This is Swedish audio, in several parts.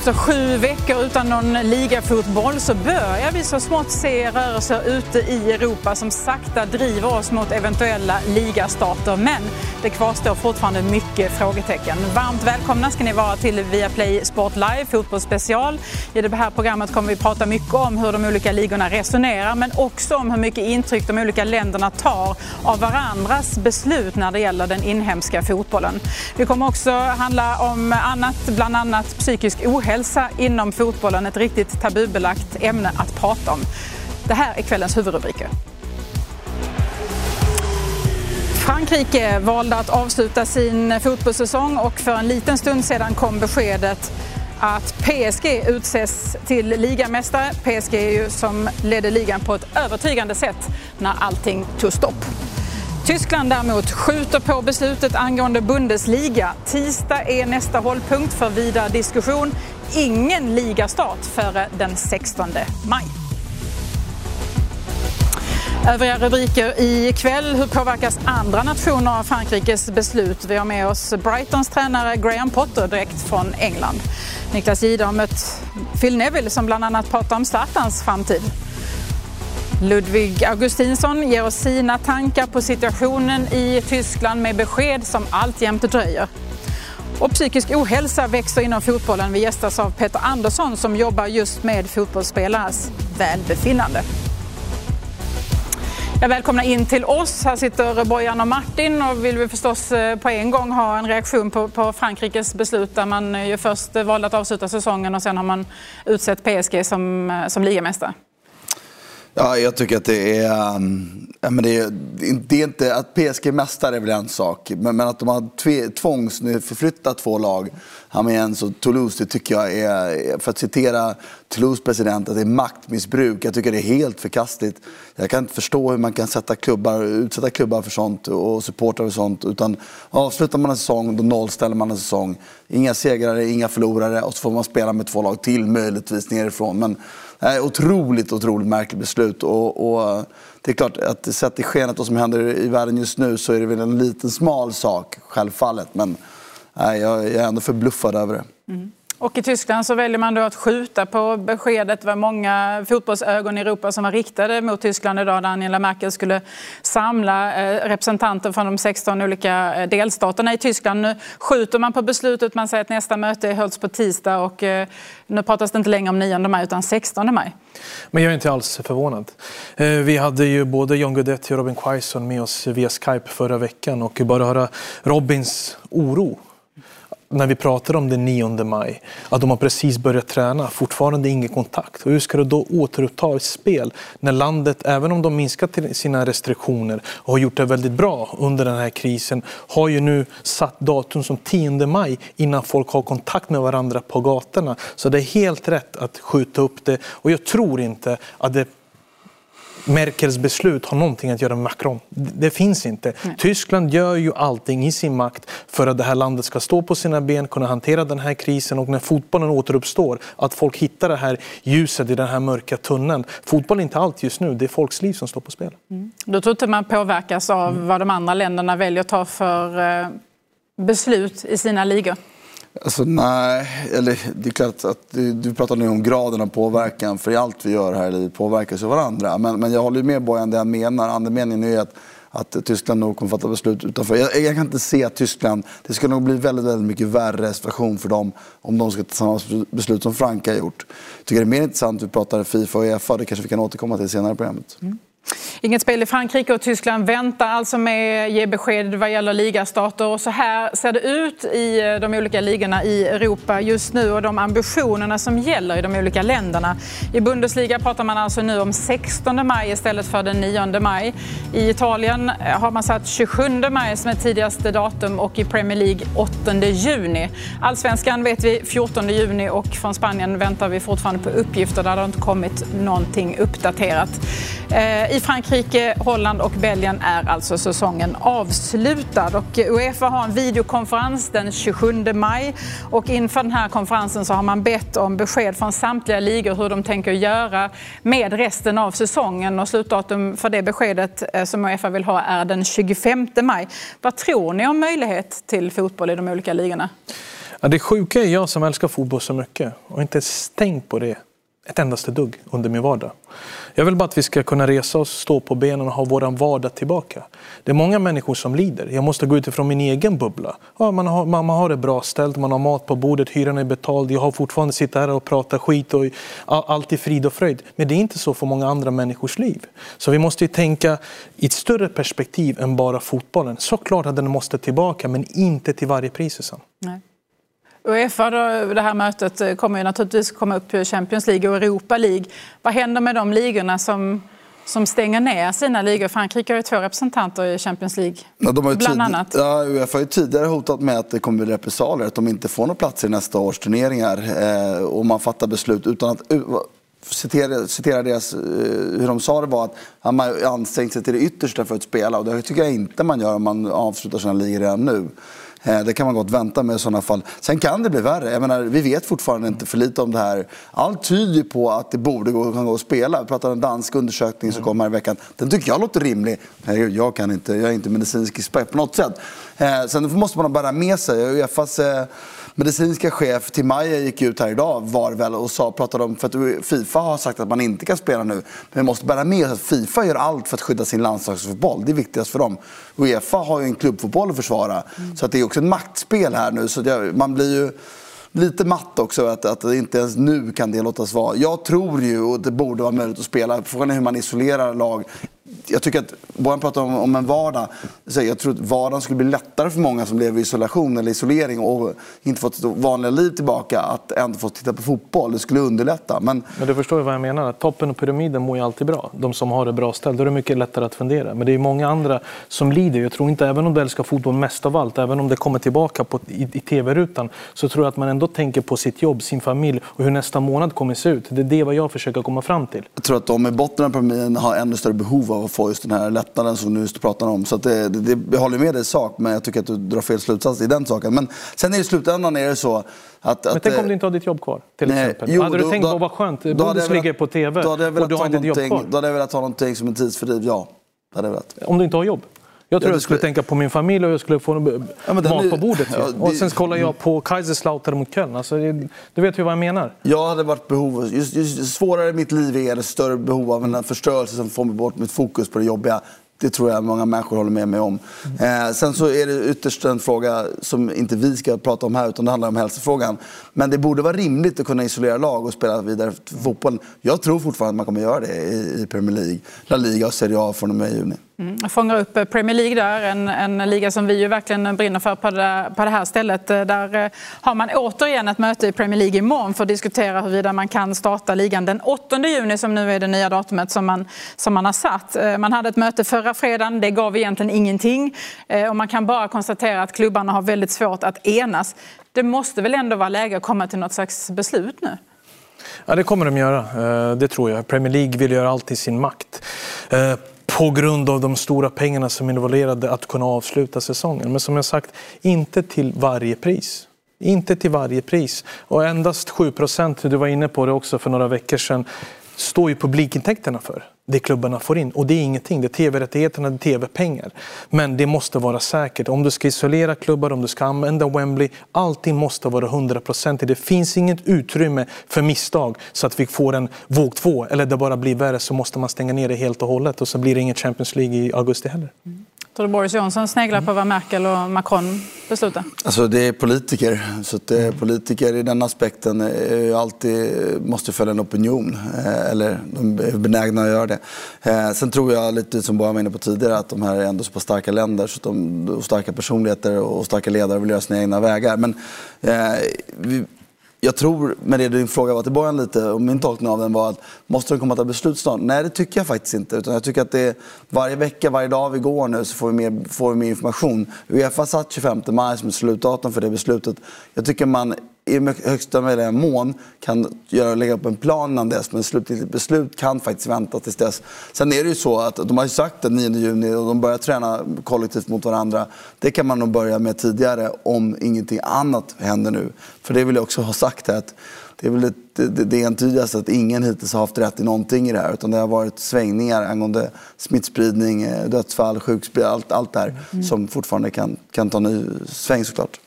Efter sju veckor utan någon ligafotboll så börjar vi så smått se rörelser ute i Europa som sakta driver oss mot eventuella ligastarter. Men det kvarstår fortfarande mycket frågetecken. Varmt välkomna ska ni vara till Viaplay Sport Live fotbollsspecial. I det här programmet kommer vi prata mycket om hur de olika ligorna resonerar men också om hur mycket intryck de olika länderna tar av varandras beslut när det gäller den inhemska fotbollen. Det kommer också handla om annat, bland annat psykisk ohälsa inom fotbollen. Ett riktigt tabubelagt ämne att prata om. Det här är kvällens huvudrubriker. Frankrike valde att avsluta sin fotbollssäsong och för en liten stund sedan kom beskedet att PSG utses till ligamästare. PSG är ju som ledde ligan på ett övertygande sätt när allting tog stopp. Tyskland däremot skjuter på beslutet angående Bundesliga. Tisdag är nästa hållpunkt för vidare diskussion. Ingen ligastart före den 16 maj. Övriga rubriker i kväll. Hur påverkas andra nationer av Frankrikes beslut? Vi har med oss Brightons tränare Graham Potter direkt från England. Niklas Jihde har mött Phil Neville som bland annat pratar om Zlatans framtid. Ludvig Augustinsson ger oss sina tankar på situationen i Tyskland med besked som alltjämt dröjer. Och psykisk ohälsa växer inom fotbollen. Vi gästas av Peter Andersson som jobbar just med fotbollsspelares välbefinnande. Jag välkomnar in till oss. Här sitter Bojan och Martin och vill vi förstås eh, på en gång ha en reaktion på, på Frankrikes beslut där man eh, ju först valde att avsluta säsongen och sen har man utsett PSG som, eh, som ligamästare. Ja, jag tycker att det är... Um, ja, men det, är det är inte att PSG är mästare är väl en sak. Men, men att de har tve, tvångsförflyttat två lag, Amiens och Toulouse, det tycker jag är, för att citera Toulouse president, att det är maktmissbruk. Jag tycker det är helt förkastligt. Jag kan inte förstå hur man kan sätta klubbar, utsätta klubbar för sånt och supportrar för sånt. Utan avslutar man en säsong, då nollställer man en säsong. Inga segrare, inga förlorare och så får man spela med två lag till, möjligtvis nerifrån. Men, Nej, otroligt, otroligt märkligt beslut. Och, och, det är klart att sett i skenet vad som händer i världen just nu så är det väl en liten smal sak, självfallet. Men nej, jag, jag är ändå förbluffad över det. Mm. Och i Tyskland så väljer man då att skjuta på beskedet. Det var många fotbollsögon i Europa som var riktade mot Tyskland idag när Angela Merkel skulle samla eh, representanter från de 16 olika eh, delstaterna i Tyskland. Nu skjuter man på beslutet. Man säger att nästa möte hölls på tisdag och eh, nu pratas det inte längre om 9 maj utan 16 maj. Men jag är inte alls förvånad. Vi hade ju både John Guidetti och Robin Quaison med oss via Skype förra veckan och bara höra Robins oro när vi pratar om den 9 maj, att de har precis börjat träna, fortfarande ingen kontakt. Och hur ska du då återuppta ett spel när landet, även om de minskat sina restriktioner och har gjort det väldigt bra under den här krisen, har ju nu satt datum som 10 maj innan folk har kontakt med varandra på gatorna. Så det är helt rätt att skjuta upp det och jag tror inte att det Merkels beslut har någonting att göra med Macron. Det finns inte. Nej. Tyskland gör ju allting i sin makt för att det här landet ska stå på sina ben, kunna hantera den här krisen och när fotbollen återuppstår, att folk hittar det här ljuset i den här mörka tunneln. Fotboll är inte allt just nu, det är folks liv som står på spel. Mm. Då tror inte man påverkas av mm. vad de andra länderna väljer att ta för eh, beslut i sina ligor? Alltså, nej, eller det är klart att du, du pratar nu om graden av påverkan. För i allt vi gör här i livet påverkas ju varandra. Men, men jag håller med Bojan det han menar. Andemeningen är att, att Tyskland nog kommer fatta beslut utanför. Jag, jag, kan inte se att Tyskland, det skulle nog bli väldigt, väldigt mycket värre situation för dem om de ska ta samma beslut som Frankrike har gjort. Jag tycker det är mer intressant att vi pratar Fifa och Uefa. Det kanske vi kan återkomma till senare i programmet. Mm. Inget spel i Frankrike och Tyskland väntar alltså med att ge besked vad gäller ligastarter. Och så här ser det ut i eh, de olika ligorna i Europa just nu och de ambitionerna som gäller i de olika länderna. I Bundesliga pratar man alltså nu om 16 maj istället för den 9 maj. I Italien eh, har man satt 27 maj som är tidigaste datum och i Premier League 8 juni. Allsvenskan vet vi 14 juni och från Spanien väntar vi fortfarande på uppgifter där det inte kommit någonting uppdaterat. Eh, I i Frankrike, Holland och Belgien är alltså säsongen avslutad. Och Uefa har en videokonferens den 27 maj. Och inför den här konferensen så har man bett om besked från samtliga ligor hur de tänker göra med resten av säsongen. Och slutdatum för det beskedet eh, som Uefa vill ha är den 25 maj. Vad tror ni om möjlighet till fotboll i de olika ligorna? Ja, det sjuka är jag som älskar fotboll så mycket och inte stängt på det ett endaste dugg under min vardag. Jag vill bara att vi ska kunna resa oss, stå på benen och ha vår vardag tillbaka. Det är många människor som lider. Jag måste gå utifrån min egen bubbla. Ja, man, har, man, man har det bra ställt, man har mat på bordet, hyran är betald. Jag har fortfarande sitta här och prata skit och allt är frid och fröjd. Men det är inte så för många andra människors liv. Så vi måste tänka i ett större perspektiv än bara fotbollen. Såklart att den måste tillbaka, men inte till varje pris. Nej. Uefa, då, det här mötet eh, kommer ju naturligtvis komma upp Champions League och Europa League. Vad händer med de ligorna som, som stänger ner sina ligor? Frankrike har ju två representanter i Champions League, ja, de har bland annat. Ja, Uefa har ju tidigare hotat med att det kommer bli repressalier, att de inte får några platser i nästa års turneringar. Eh, och man fattar beslut utan att citera, citera deras, eh, hur de sa det var att man har ansträngt sig till det yttersta för att spela och det tycker jag inte man gör om man avslutar sina ligor redan nu. Eh, det kan man gott vänta med i sådana fall. Sen kan det bli värre. Jag menar, vi vet fortfarande inte för lite om det här. Allt tyder på att det borde gå, kan gå att spela. Vi pratar om en dansk undersökning som kom här i veckan. Den tycker jag låter rimlig. Jag, kan inte, jag är inte medicinsk expert på något sätt. Eh, sen måste man bära med sig. Uefas medicinska chef Timaya gick ut här idag var väl och sa, pratade om, för att Fifa har sagt att man inte kan spela nu. Men vi måste bära med oss att Fifa gör allt för att skydda sin landslagsfotboll. Det är viktigast för dem. Uefa har ju en klubbfotboll att försvara. Mm. Så att det är också ett maktspel här nu. Så det, man blir ju lite matt också att, att inte ens nu kan det låtas vara. Jag tror ju, och det borde vara möjligt att spela, frågan är hur man isolerar lag jag tycker att, Bojan pratar om, om en vardag. Så jag tror att vardagen skulle bli lättare för många som lever i isolation eller isolering och inte fått vanliga liv tillbaka att ändå få titta på fotboll. Det skulle underlätta. Men, men du förstår ju vad jag menar. Toppen och pyramiden mår ju alltid bra. De som har det bra ställt. Då är det mycket lättare att fundera. Men det är många andra som lider. Jag tror inte, även om du älskar fotboll mest av allt, även om det kommer tillbaka på, i, i tv-rutan, så tror jag att man ändå tänker på sitt jobb, sin familj och hur nästa månad kommer se ut. Det är det vad jag försöker komma fram till. Jag tror att de i botten av pyramiden har ännu större behov av att få just den här lättnaden som du just pratar om. Så det, det, det, jag håller med dig i sak, men jag tycker att du drar fel slutsats i den saken. Men sen i slutändan är det så att, men tänk om du inte har ditt jobb kvar? Till nej, exempel. Jo, hade du då, tänkt, då, vad skönt, Bodis ligger på TV och du har inte ditt jobb kvar? Då hade jag velat ha någonting som en tidsfördriv, ja. hade jag velat. Om du inte har jobb? Jag tror ja, jag skulle tänka på min familj och jag skulle få ja, mat är... på bordet. Ja, det... Och sen kollar jag på Kaiserslautern mot Köln. Alltså, du vet ju vad jag menar. Jag hade varit behov, just, just svårare mitt liv är, det större behov av en förstörelse som får mig bort mitt fokus på det jobbiga. Det tror jag många människor håller med mig om. Eh, sen så är det ytterst en fråga som inte vi ska prata om här utan det handlar om hälsofrågan. Men det borde vara rimligt att kunna isolera lag och spela vidare fotboll. Jag tror fortfarande att man kommer göra det i, i Premier League, La Liga och Serie A från och med juni. Mm. Jag fångar upp eh, Premier League där, en, en liga som vi ju verkligen brinner för på det, på det här stället. Eh, där eh, har man återigen ett möte i Premier League imorgon för att diskutera huruvida man kan starta ligan den 8 juni som nu är det nya datumet som man, som man har satt. Man hade ett möte förra fredagen, det gav egentligen ingenting. Och man kan bara konstatera att klubbarna har väldigt svårt att enas. Det måste väl ändå vara läge att komma till något slags beslut nu? Ja, det kommer de göra. Det tror jag. Premier League vill göra allt i sin makt på grund av de stora pengarna som är involverade att kunna avsluta säsongen. Men som jag sagt, inte till varje pris. Inte till varje pris. Och endast 7 procent, du var inne på det också för några veckor sedan, står ju publikintäkterna för det klubbarna får in. Och det är ingenting, det är tv-rättigheterna, det är tv-pengar. Men det måste vara säkert. Om du ska isolera klubbar, om du ska använda Wembley, allting måste vara hundraprocentigt. Det finns inget utrymme för misstag så att vi får en våg två eller det bara blir värre så måste man stänga ner det helt och hållet och så blir det inget Champions League i augusti heller. Mm. Tror du Boris Johnson sneglar på vad Merkel och Macron beslutar? Alltså det är politiker. Så att det är politiker i den aspekten eh, är alltid eh, måste följa en opinion. Eller de är benägna att göra det. Sen tror jag, lite som Bojan var inne på tidigare, att de här är ändå så pass starka länder. Så de, och starka personligheter och starka ledare vill göra sina egna vägar. Men eh, vi, jag tror, med det din fråga var till början lite, och min tolkning av den var att måste de komma till beslut snart? Nej, det tycker jag faktiskt inte. Utan jag tycker att det är, varje vecka, varje dag vi går nu så får vi mer, får vi mer information. Uefa satt 25 maj som slutdatum för det beslutet. Jag tycker man i högsta möjliga mån kan göra, lägga upp en plan innan dess. Men slutgiltigt beslut kan faktiskt vänta tills dess. Sen är det ju så att de har sagt den 9 juni och de börjar träna kollektivt mot varandra. Det kan man nog börja med tidigare om ingenting annat händer nu. För det vill jag också ha sagt här att det är väl det, det, det entydigaste att ingen hittills har haft rätt i någonting i det här. Utan det har varit svängningar angående smittspridning, eh, dödsfall, sjukspridning, allt, allt det här mm. som fortfarande kan, kan ta ny sväng såklart.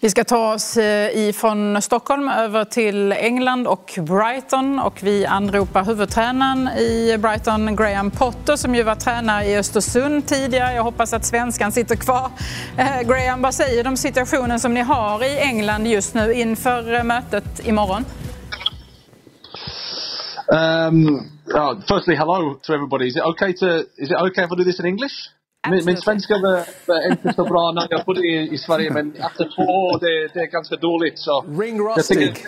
Vi ska ta oss eh, ifrån Stockholm över till England och Brighton och vi anropar huvudtränaren i Brighton, Graham Potter, som ju var tränare i Östersund tidigare. Jag hoppas att svenskan sitter kvar. Eh, Graham, vad säger du om situationen som ni har i England just nu inför eh, mötet imorgon? Um, oh, firstly, hello to everybody. Is it okay to? Is it okay if I do this in English? Min, min svenska var, var inte så bra när jag bodde i, i Sverige, men efter två år det, det är ganska dåligt. Så Ring rustic!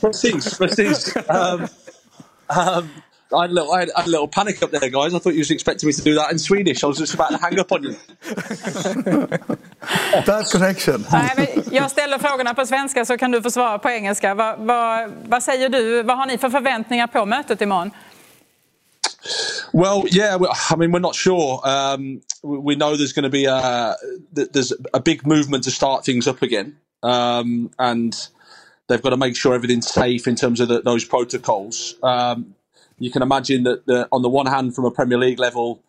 precis, precis. Um, um, I had, a little, I, had, I had a little panic up there, guys. I thought you was expecting me to do that in Swedish. I was just about to hang up on you. Bad connection. Nej, jag ställer frågorna på svenska så kan du få svara på engelska. Vad, vad, vad säger du? Vad har ni för förväntningar på mötet imorgon? Well, yeah, I mean, we're not sure. Um, we know there's going to be a there's a big movement to start things up again, um, and they've got to make sure everything's safe in terms of the, those protocols. Um, you can imagine that the, on the one hand, from a Premier League level,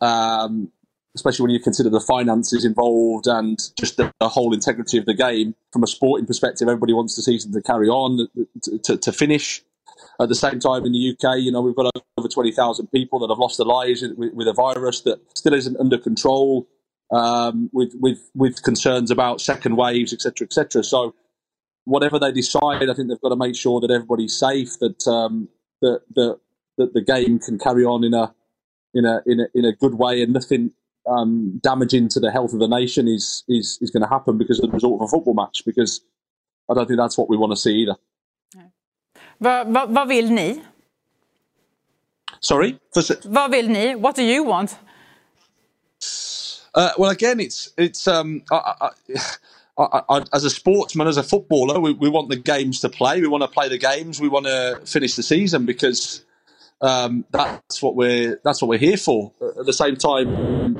um, especially when you consider the finances involved and just the, the, whole integrity of the game, from a sporting perspective, everybody wants the season to carry on, to, to, to finish. At the same time, in the UK, you know, we've got over 20,000 people that have lost their lives with, with, a virus that still isn't under control, um, with, with, with concerns about second waves, etc., etc. So, whatever they decide, I think they've got to make sure that everybody's safe, that um, that, that that the game can carry on in a in a in a, in a good way, and nothing um, damaging to the health of the nation is is is going to happen because of the result of a football match. Because I don't think that's what we want to see either. Vad, vad vill ni? Sorry? Vad vill ni? What do you want? Uh, well, again, it's it's um, I, I, I, as a sportsman, as a footballer, we, we want the games to play. We want to play the games. We want to finish the season because um, that's what we're that's what we're here for. At the same time,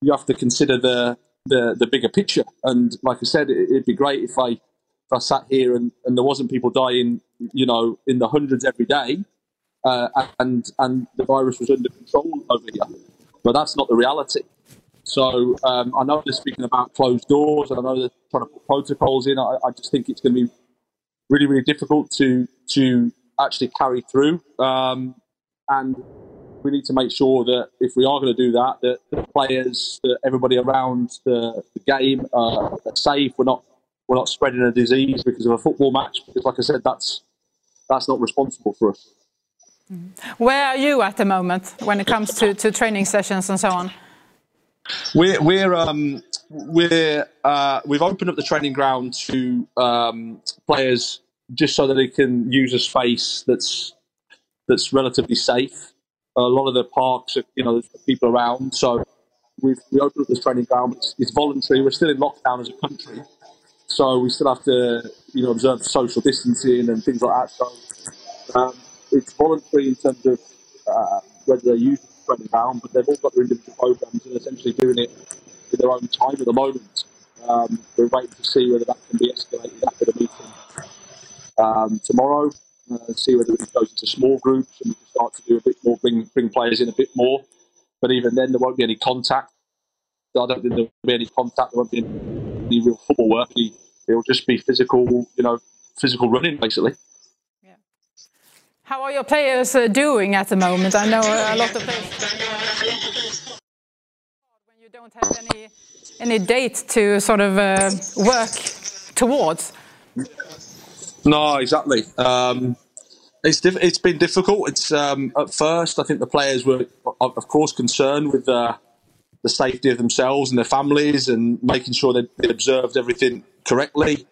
you have to consider the the, the bigger picture. And like I said, it, would be great if I I sat here and, and there wasn't people dying, you know, in the hundreds every day, uh, and and the virus was under control over here. But that's not the reality. So um, I know they're speaking about closed doors, and I know they're trying to put protocols in. I, I just think it's going to be really, really difficult to to actually carry through. Um, and we need to make sure that if we are going to do that, that the players, that everybody around the, the game uh, are safe. We're not we're not spreading a disease because of a football match. Because, like I said, that's that's not responsible for us. Where are you at the moment when it comes to, to training sessions and so on? We're we're um, we're uh, we've opened up the training ground to um, players just so that they can use a space that's that's relatively safe. A lot of the parks, are, you know, there's people around, so we've we opened up this training ground. It's, it's voluntary. We're still in lockdown as a country, so we still have to you know observe social distancing and things like that. So um, it's voluntary in terms of uh, whether they're using running down, but they've all got their individual programs and essentially doing it in their own time at the moment. Um, we're waiting to see whether that can be escalated after the meeting um, tomorrow. Uh, see whether it goes into small groups and we can start to do a bit more, bring bring players in a bit more. But even then, there won't be any contact. I don't think there'll be any contact. There won't be any, real football work. It'll just be physical, you know, physical running basically. Yeah. How are your players uh, doing at the moment? I know a lot of players. When you don't have any any date to sort of uh, work towards. No, exactly. Um, it's diff- it's been difficult. It's um, at first I think the players were of course concerned with the the safety of themselves and their families and making sure that they observed everything correctly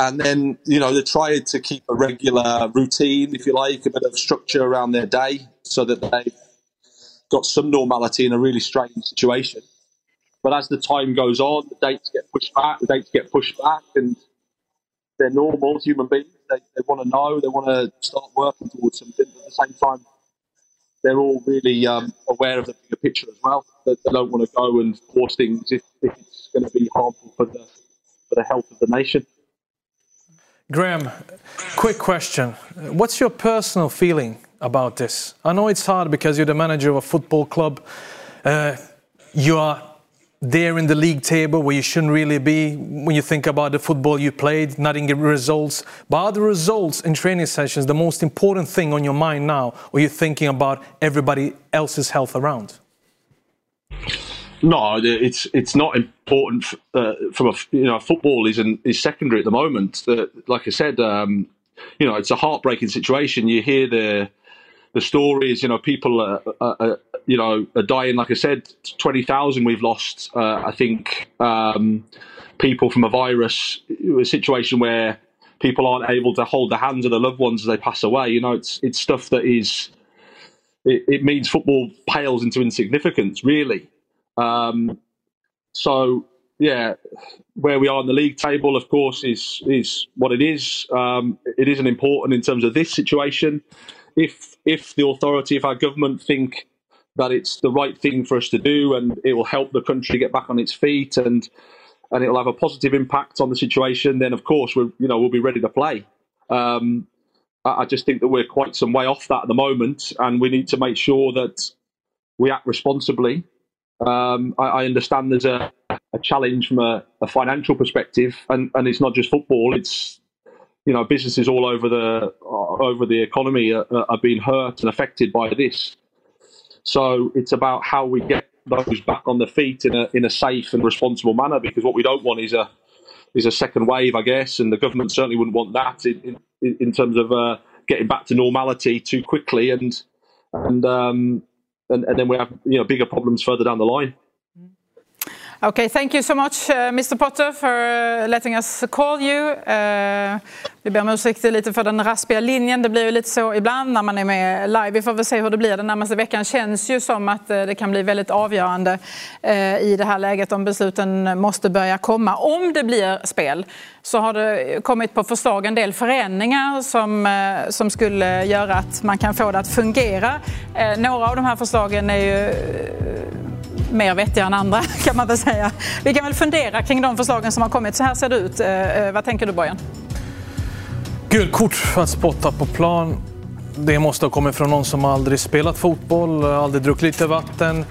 and then you know they tried to keep a regular routine, if you like, a bit of structure around their day, so that they've got some normality in a really strange situation. But as the time goes on, the dates get pushed back, the dates get pushed back, and they're normal human beings. They, they want to know, they want to start working towards something. But at the same time, they're all really um, aware of the bigger picture as well. That they don't want to go and force things if, if it's going to be harmful for the for the health of the nation. Graham, quick question. What's your personal feeling about this? I know it's hard because you're the manager of a football club. Uh, you are there in the league table where you shouldn't really be when you think about the football you played, not in results. But are the results in training sessions the most important thing on your mind now, or you're thinking about everybody else's health around? No, it's it's not important uh, from a you know football is is secondary at the moment. Uh, like I said, um, you know it's a heartbreaking situation. You hear the the stories, you know, people are, are, are you know are dying. Like I said, twenty thousand we've lost. Uh, I think um, people from a virus, a situation where people aren't able to hold the hands of their loved ones as they pass away. You know, it's it's stuff that is. It, it means football pales into insignificance, really. Um, so yeah, where we are in the league table, of course, is is what it is. Um, it isn't important in terms of this situation. If if the authority, if our government think that it's the right thing for us to do and it will help the country get back on its feet and and it'll have a positive impact on the situation, then of course we're you know we'll be ready to play. Um, I, I just think that we're quite some way off that at the moment, and we need to make sure that we act responsibly um, I, I, understand there's a, a challenge from a, a, financial perspective, and, and it's not just football. It's you know businesses all over the uh, over the economy are, are, being hurt and affected by this. So it's about how we get those back on their feet in a in a safe and responsible manner. Because what we don't want is a is a second wave, I guess, and the government certainly wouldn't want that in in, in terms of uh, getting back to normality too quickly and and um, and, and then we have you know bigger problems further down the line. Okay, thank you so much, uh, Mr Potter, for uh, letting us call you. Uh, vi ber om ursäkt lite för den raspiga linjen. Det blir ju lite så ibland när man är med live. Vi får väl se hur det blir den närmaste veckan. känns ju som att uh, det kan bli väldigt avgörande uh, i det här läget om besluten måste börja komma. Om det blir spel så har det kommit på förslag en del förändringar som, uh, som skulle göra att man kan få det att fungera. Uh, några av de här förslagen är ju mer vettiga än andra kan man väl säga. Vi kan väl fundera kring de förslagen som har kommit. Så här ser det ut. Eh, eh, vad tänker du Bojan? Gult kort för att spotta på plan. Det måste ha kommit från någon som aldrig spelat fotboll, aldrig druckit lite vatten.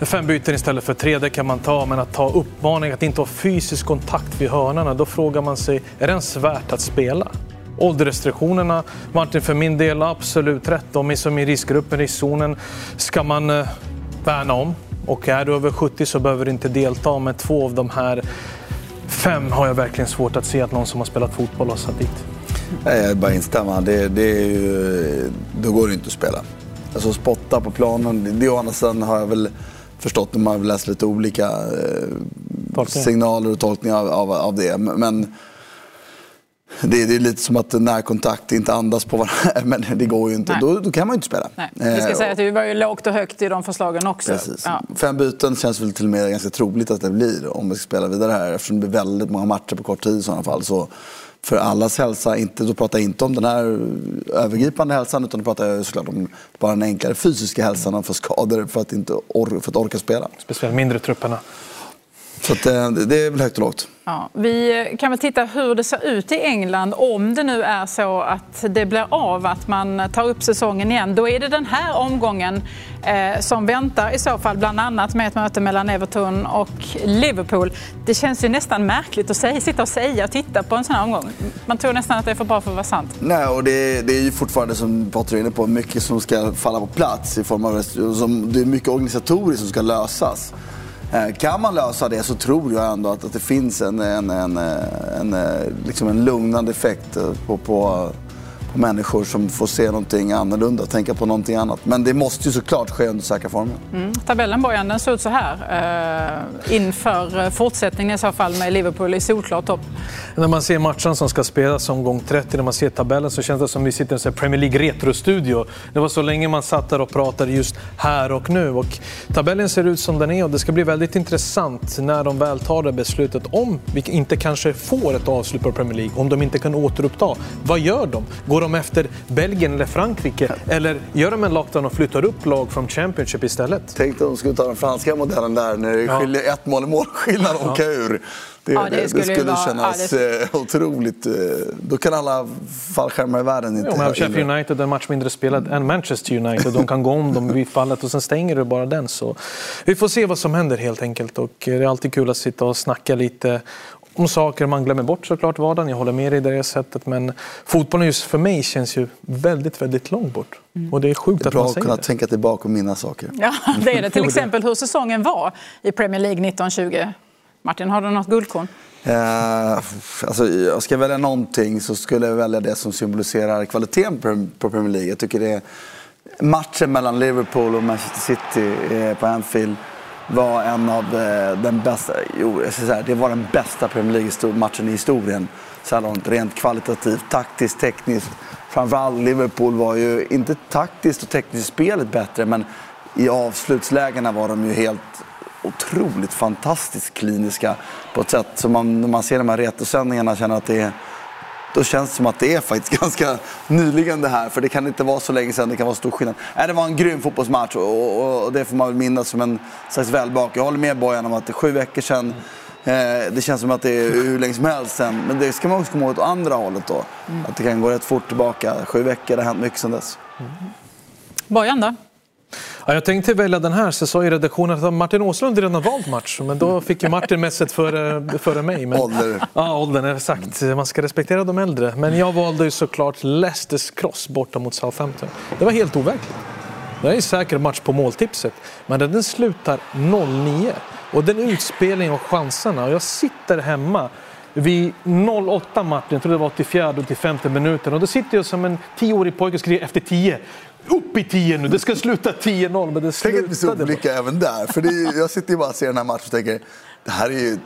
Fem byten istället för tre, det kan man ta. Men att ta uppmaning att inte ha fysisk kontakt vid hörnorna, då frågar man sig, är det ens värt att spela? Åldersrestriktionerna, Martin, för min del absolut rätt. De är som i riskgruppen, riskzonen, ska man eh, värna om. Och är du över 70 så behöver du inte delta. Men två av de här fem har jag verkligen svårt att se att någon som har spelat fotboll har satt dit. Jag bara instämma. Det, det är ju, då går det inte att spela. Alltså spotta på planen, det å andra sidan har jag väl förstått när man har läst lite olika eh, signaler och tolkningar av, av, av det. Men det, det, är lite som att närkontakt inte andas på varandra, men det går ju inte. Då, då, kan man ju inte spela. Nej. Vi ska eh, säga att det var ju lågt och högt i de förslagen också. Precis. Ja. Fem byten känns väl till och med ganska troligt att det blir om vi ska spela vidare här eftersom det blir väldigt många matcher på kort tid i sådana fall. Så för allas hälsa, inte, då pratar jag inte om den här övergripande hälsan utan då pratar jag såklart om bara den enklare fysiska hälsan och för skador för att, inte or för att orka spela. Speciellt mindre trupperna. Så att, eh, det är väl högt och lågt. Ja, vi kan väl titta hur det ser ut i England om det nu är så att det blir av att man tar upp säsongen igen. Då är det den här omgången eh, som väntar i så fall bland annat med ett möte mellan Everton och Liverpool. Det känns ju nästan märkligt att säga, sitta och säga och titta på en sån här omgång. Man tror nästan att det är för bra för att vara sant. Nej, och det, det är ju fortfarande som Patrik är inne på, mycket som ska falla på plats i form av som, det är mycket organisatoriskt som ska lösas. Eh, kan man lösa det så tror jag ändå att, att det finns en, en, en, eh, en, eh, liksom en lugnande effekt på, på, människor som får se någonting annorlunda, tänka på någonting annat. Men det måste ju såklart ske under säkra former. Mm. Tabellen Bojan, den ser ut så här eh, inför fortsättningen i så fall med Liverpool i solklar topp. När man ser matchen som ska spelas omgång 30, när man ser tabellen så känns det som vi sitter i en Premier League Retro-studio. Det var så länge man satt där och pratade just här och nu. Och tabellen ser ut som den är och det ska bli väldigt intressant när de väl tar det beslutet om vi inte kanske får ett avslut på Premier League, om de inte kan återuppta. Vad gör de? Går Går de efter Belgien eller Frankrike? Eller gör de en lockdown och flyttar upp lag från Championship istället? Tänk om de skulle ta den franska modellen där när det skiljer ett mål i målskillnad och åka ur. Det, Ja, det det, skulle det skulle vara- kännas ja, det- otroligt. eh, Då kan alla fallskärmar i världen inte Ja, men Sheffield. United är en match mindre spelad än Manchester United. De kan gå om dem vid fallet och sen stänger du bara den. Så vi får se vad som händer helt enkelt. Och det är alltid kul att sitta och snacka lite om saker man glömmer bort såklart vardagen. Jag håller med dig i det sättet. Men fotbollen just för mig känns ju väldigt, väldigt långt bort. Och det är sjukt att Bra man att säger kunna det. tänka tillbaka och minnas saker. Ja, det är det. Till exempel hur säsongen var i Premier League 1920. Martin, har du något guldkorn? Eh, alltså, jag ska välja någonting så skulle jag välja det som symboliserar kvaliteten på, på Premier League. Jag tycker det är matchen mellan Liverpool och Manchester City eh, på Anfield var en av eh, den bästa, jo, jag ska säga, det var den bästa Premier League-matchen i historien. Så här långt, rent kvalitativt, taktiskt, tekniskt. Framförallt Liverpool var ju inte taktiskt och tekniskt spelet bättre men i avslutslägena var de ju helt otroligt fantastiskt kliniska på ett sätt som man, när man ser de här retrosändningarna känner att det är då känns det som att det är faktiskt ganska nyligen det här, för det kan inte vara så länge sedan, det kan vara stor skillnad. Nej, det var en grym fotbollsmatch och, och, och det får man väl minnas som en slags välbak. Jag håller med Bojan om att det är sju veckor sedan, eh, det känns som att det är hur länge som helst sedan. Men det ska man också komma ihåg åt andra hållet då. Att det kan gå rätt fort tillbaka. Sju veckor, det har hänt mycket sedan dess. Bojan då? Ja, jag tänkte välja den här, så sa ju redaktionen att Martin Åslund redan valt match. Men då fick ju Martin mässet före, före mig. Men, Ålder. Ja, åldern är sagt. Man ska respektera de äldre. Men jag valde ju såklart Leicesters cross borta mot Southampton. Det var helt overkligt. Det är säker match på måltipset. Men den slutar 0-9. Och den utspelningen och chanserna. Och jag sitter hemma vid 08 Martin, jag tror det var 84 och 85 minuten. Och då sitter jag som en tioårig pojke och skriver efter 10. Upp i 10 nu, det ska sluta 10-0. Men det Tänk att vi slutade bara. olika även där. För är, jag sitter ju bara och ser den här matchen och tänker, det här är ju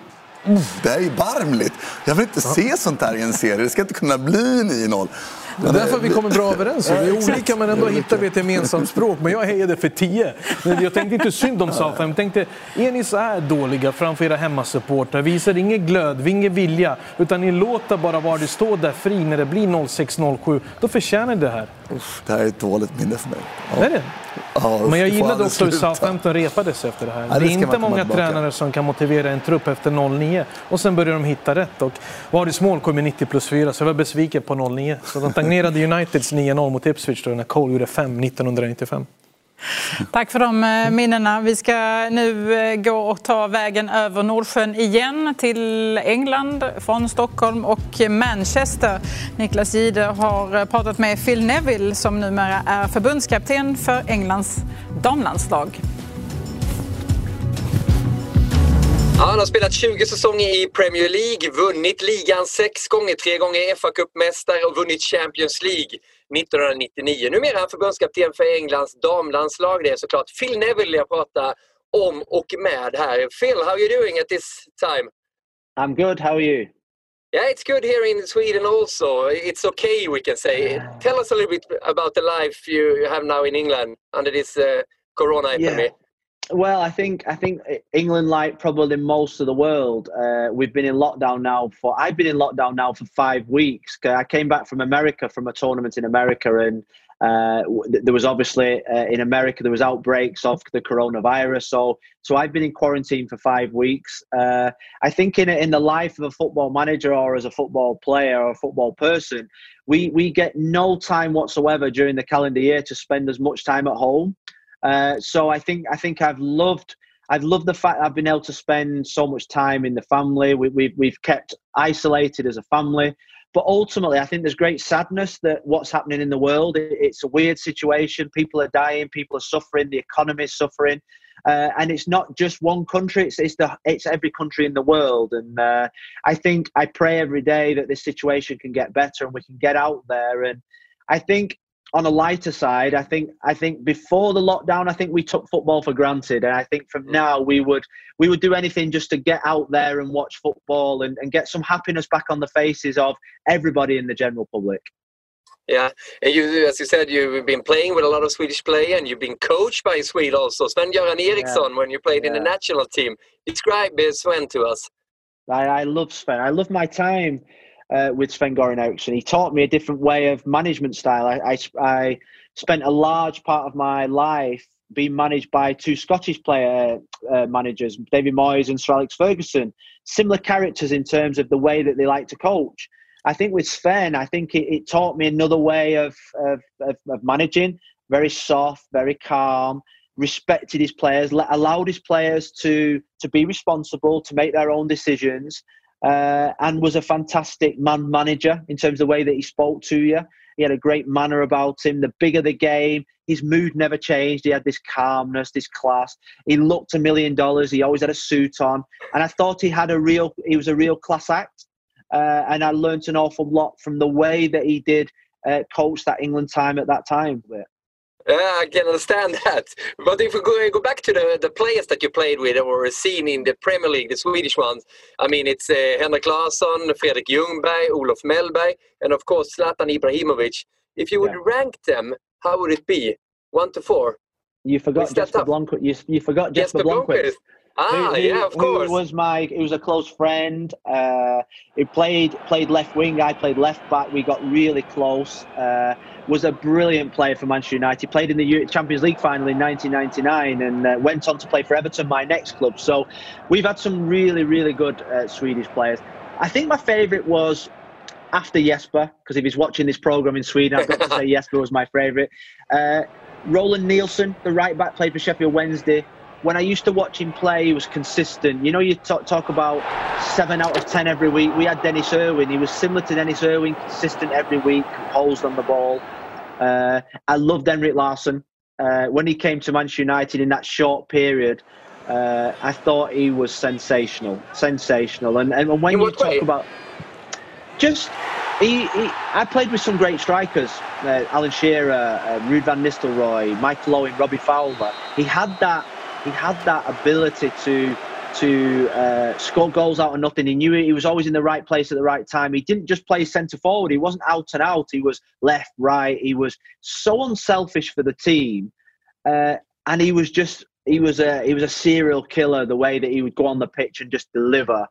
det här är barmligt. Jag vill inte se sånt här i en serie. Det ska inte kunna bli 9-0. Det är därför vi kommer bra överens. Vi är olika men ändå hittar vi ett gemensamt språk. Men jag hejade för 10. Men Jag tänkte inte synd om Southampton. Jag tänkte, är ni så här dåliga framför era hemmasupportrar? Visar ingen glöd, ingen vilja. Utan ni låter bara var det står där fri när det blir 06-07. Då förtjänar ni det här. Uff, det här är ett dåligt minne för mig. Är det? Ja, Men jag gillade också hur. Southampton repades efter det här. det det är inte många tränare som kan motivera en trupp efter 0-9 och sen börjar de hitta rätt. Och Varys mål kom i 90 plus 4 så jag var besviken på 0-9. Så de stagnerade Uniteds 9-0 mot Ipswich då när Cole gjorde 5 1995. Tack för de eh, minnena. Vi ska nu eh, gå och ta vägen över Nordsjön igen till England från Stockholm och Manchester. Niklas Gide har eh, pratat med Phil Neville som numera är förbundskapten för Englands damlandslag. Han har spelat 20 säsonger i Premier League, vunnit ligan sex gånger, tre gånger fa Cup-mästare och vunnit Champions League 1999. Numera är han förbundskapten för Englands damlandslag. Det är såklart Phil Neville jag pratar om och med här. Phil, how are you doing at this time? I'm good. How are you? Yeah, it's good here in Sweden also. It's okay, we can say. Tell us a little bit about the life you have now in England under this uh, corona epidemic. Well, I think I think England, like probably most of the world, uh, we've been in lockdown now for. I've been in lockdown now for five weeks. I came back from America from a tournament in America, and uh, there was obviously uh, in America there was outbreaks of the coronavirus. So so I've been in quarantine for five weeks. Uh, I think in in the life of a football manager or as a football player or a football person, we we get no time whatsoever during the calendar year to spend as much time at home. Uh, so I think I think I've loved I've loved the fact I've been able to spend so much time in the family. We, we, we've kept isolated as a family, but ultimately I think there's great sadness that what's happening in the world. It, it's a weird situation. People are dying. People are suffering. The economy is suffering. Uh, and it's not just one country; it's it's the it's every country in the world. And uh, I think I pray every day that this situation can get better and we can get out there. And I think on a lighter side, I think I think before the lockdown, I think we took football for granted, and I think from mm. now we would we would do anything just to get out there and watch football and, and get some happiness back on the faces of everybody in the general public. Yeah, and you, as you said, you've been playing with a lot of Swedish players, and you've been coached by Swede also. Sven-Göran Eriksson, when you played in the national team. Describe Sven to us. I, I love Sven. I love my time. Uh, with Sven Goran Eriksson. He taught me a different way of management style. I, I, I spent a large part of my life being managed by two Scottish player uh, managers, David Moyes and Sir Alex Ferguson. Similar characters in terms of the way that they like to coach. I think with Sven, I think it, it taught me another way of, of, of, of, managing. Very soft, very calm, respected his players, allowed his players to to be responsible, to make their own decisions, uh, and was a fantastic man manager in terms of the way that he spoke to you. He had a great manner about him. The bigger the game, his mood never changed. He had this calmness, this class. He looked a million dollars. He always had a suit on, and I thought he had a real. He was a real class act, uh, and I learnt an awful lot from the way that he did uh, coach that England time at that time. Yeah, I can understand that. But if we go, go back to the, the players that you played with or seen in the Premier League, the Swedish ones, I mean, it's uh, Henrik Larsson, Fredrik Ljungberg, Olof Mellberg, and of course Zlatan Ibrahimovic. If you would yeah. rank them, how would it be? One to four? You forgot Jesper Blomqvist. You, you forgot Jesper, Jesper Blomqvist. Ah, who, yeah, of course. Was my? He was a close friend. Uh, he played played left wing. I played left back. We got really close. Uh, was a brilliant player for Manchester United. Played in the Champions League final in 1999 and uh, went on to play for Everton, my next club. So we've had some really really good uh, Swedish players. I think my favourite was after Jesper because if he's watching this program in Sweden, I've got to say Jesper was my favourite. Uh, Roland Nilsson, the right back, played for Sheffield Wednesday when I used to watch him play, he was consistent. You know, you talk, talk about seven out of ten every week. We had Dennis Irwin. He was similar to Dennis Irwin, consistent every week, composed on the ball. Uh, I loved Henrik Larsson. Uh, when he came to Manchester United in that short period, uh, I thought he was sensational, sensational. And, and when you talk about just he, he, I played with some great strikers: uh, Alan Shearer, uh, Ruud van Nistelrooy, Michael Owen, Robbie Fowler. He had that he had that ability to to uh, score goals out of nothing. He knew he was always in the right place at the right time. He didn't just play centre forward. He wasn't out and out. He was left, right. He was so unselfish for the team, uh, and he was just he was a he was a serial killer. The way that he would go on the pitch and just deliver.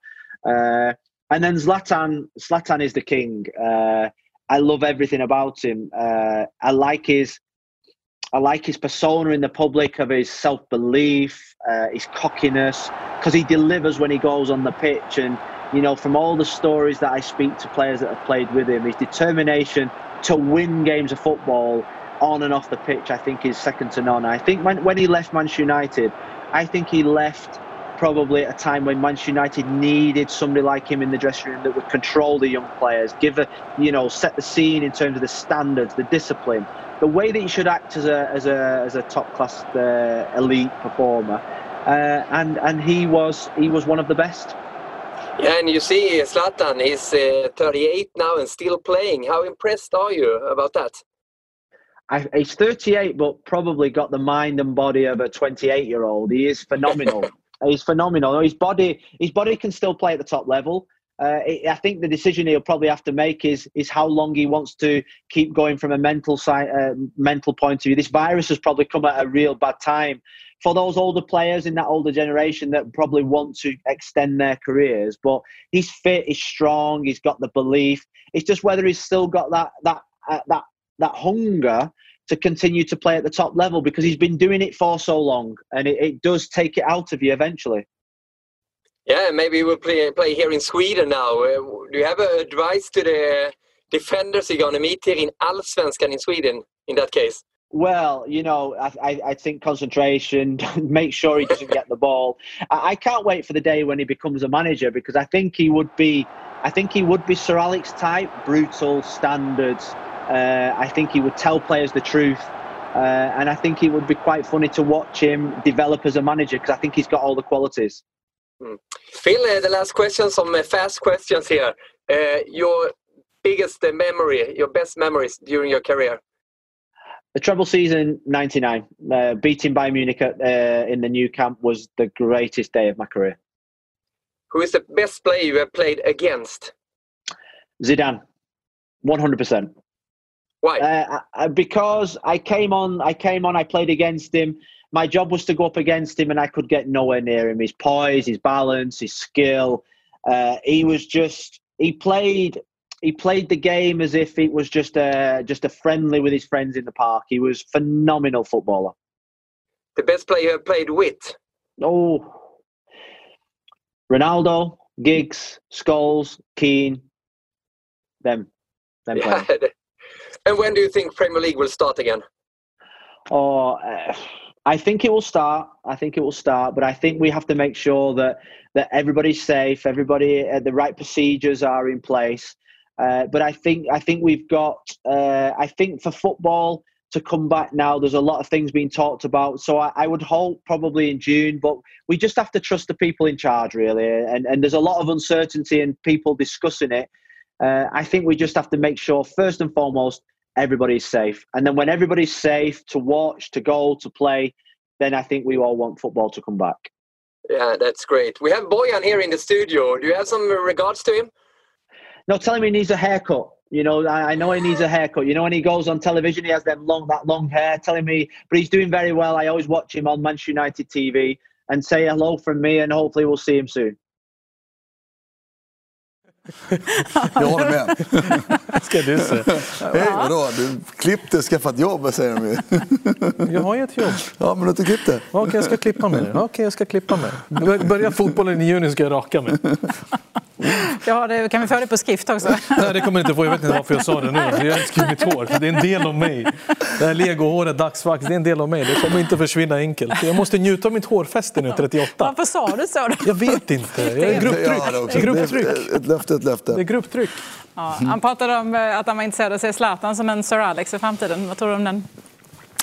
Uh, and then Zlatan, Zlatan is the king. Uh, I love everything about him. Uh, I like his I like his persona in the public of his self belief, uh, his cockiness, because he delivers when he goes on the pitch. And, you know, from all the stories that I speak to players that have played with him, his determination to win games of football on and off the pitch, I think, is second to none. I think when, when he left Manchester United, I think he left probably at a time when Manchester United needed somebody like him in the dressing room that would control the young players, give a, you know, set the scene in terms of the standards, the discipline the way that you should act as a as a as a top class uh, elite performer, uh, and and he was he was one of the best. Yeah, and you see Zlatan is uh, 38 now and still playing. How impressed are you about that? I, he's 38, but probably got the mind and body of a 28 year old. He is phenomenal. he's phenomenal. His body, his body can still play at the top level. Uh, I think the decision he'll probably have to make is is how long he wants to keep going from a mental side, uh, mental point of view. This virus has probably come at a real bad time for those older players in that older generation that probably want to extend their careers. But he's fit, he's strong, he's got the belief. It's just whether he's still got that that uh, that that hunger to continue to play at the top level because he's been doing it for so long, and it, it does take it out of you eventually. Yeah, maybe we'll play, play here in Sweden now. Uh, do you have advice to the defenders you're going to meet here in Allsvenskan in Sweden in that case? Well, you know, I, I think concentration, make sure he doesn't get the ball. I, I, can't wait for the day when he becomes a manager because I think he would be, I think he would be Sir Alex type, brutal standards. Uh, I think he would tell players the truth. Uh, and I think it would be quite funny to watch him develop as a manager because I think he's got all the qualities. Mm. Phil, uh, the last question, some uh, fast questions here. Uh, your biggest memory, your best memories during your career? The treble season '99, uh, beating Bayern Munich at, uh, in the new Camp was the greatest day of my career. Who is the best player you have played against? Zidane, 100%. Why? Uh, because I came on, I came on, I played against him my job was to go up against him and I could get nowhere near him. His poise, his balance, his skill. Uh, he was just, he played, he played the game as if it was just a just a friendly with his friends in the park. He was phenomenal footballer. The best player you have played with? Oh, Ronaldo, Giggs, Scholes, Keane, them, them yeah. And when do you think Premier League will start again? Oh, uh, I think it will start. I think it will start, but I think we have to make sure that that everybody's safe, everybody, uh, the right procedures are in place. Uh, but I think I think we've got. Uh, I think for football to come back now, there's a lot of things being talked about. So I, I, would hope probably in June, but we just have to trust the people in charge, really. And and there's a lot of uncertainty and people discussing it. Uh, I think we just have to make sure first and foremost everybody's safe, and then when everybody's safe to watch, to go, to play, then I think we all want football to come back. Yeah, that's great. We have Boyan here in the studio. Do you have some regards to him? No, tell him he needs a haircut. You know, I, I, know he needs a haircut. You know, when he goes on television, he has that long, that long hair. Telling me, but he's doing very well. I always watch him on Manchester United TV and say hello from me, and hopefully we'll see him soon. Jag håller med. Ska du se. Hej, vadå? Du klippte, skaffat jobb säger de ju. Jag har ju ett jobb. Ja, men du har inte klippt det. Okej, jag ska klippa mig. Okej, jag ska klippa mig. Börja fotbollen i juni ska jag raka mig. Ja, det, kan vi få det på skrift också? Nej, det kommer inte få. Jag vet inte varför jag sa det nu. Jag älskar mitt hår. Det är en del av mig. Det här legohåret, dagsvax, det är en del av mig. Det kommer inte försvinna enkelt. Jag måste njuta av mitt hårfäste nu, 38. Varför sa du så? Då? Jag vet inte. Jag är grupptryck. Ja, det är grupptryck. Ett löfte, ett löfte. Det är grupptryck. Ja, han pratade om eh, att han var intresserad av att se Zlatan som en Sir Alex i framtiden. Vad tror du om den?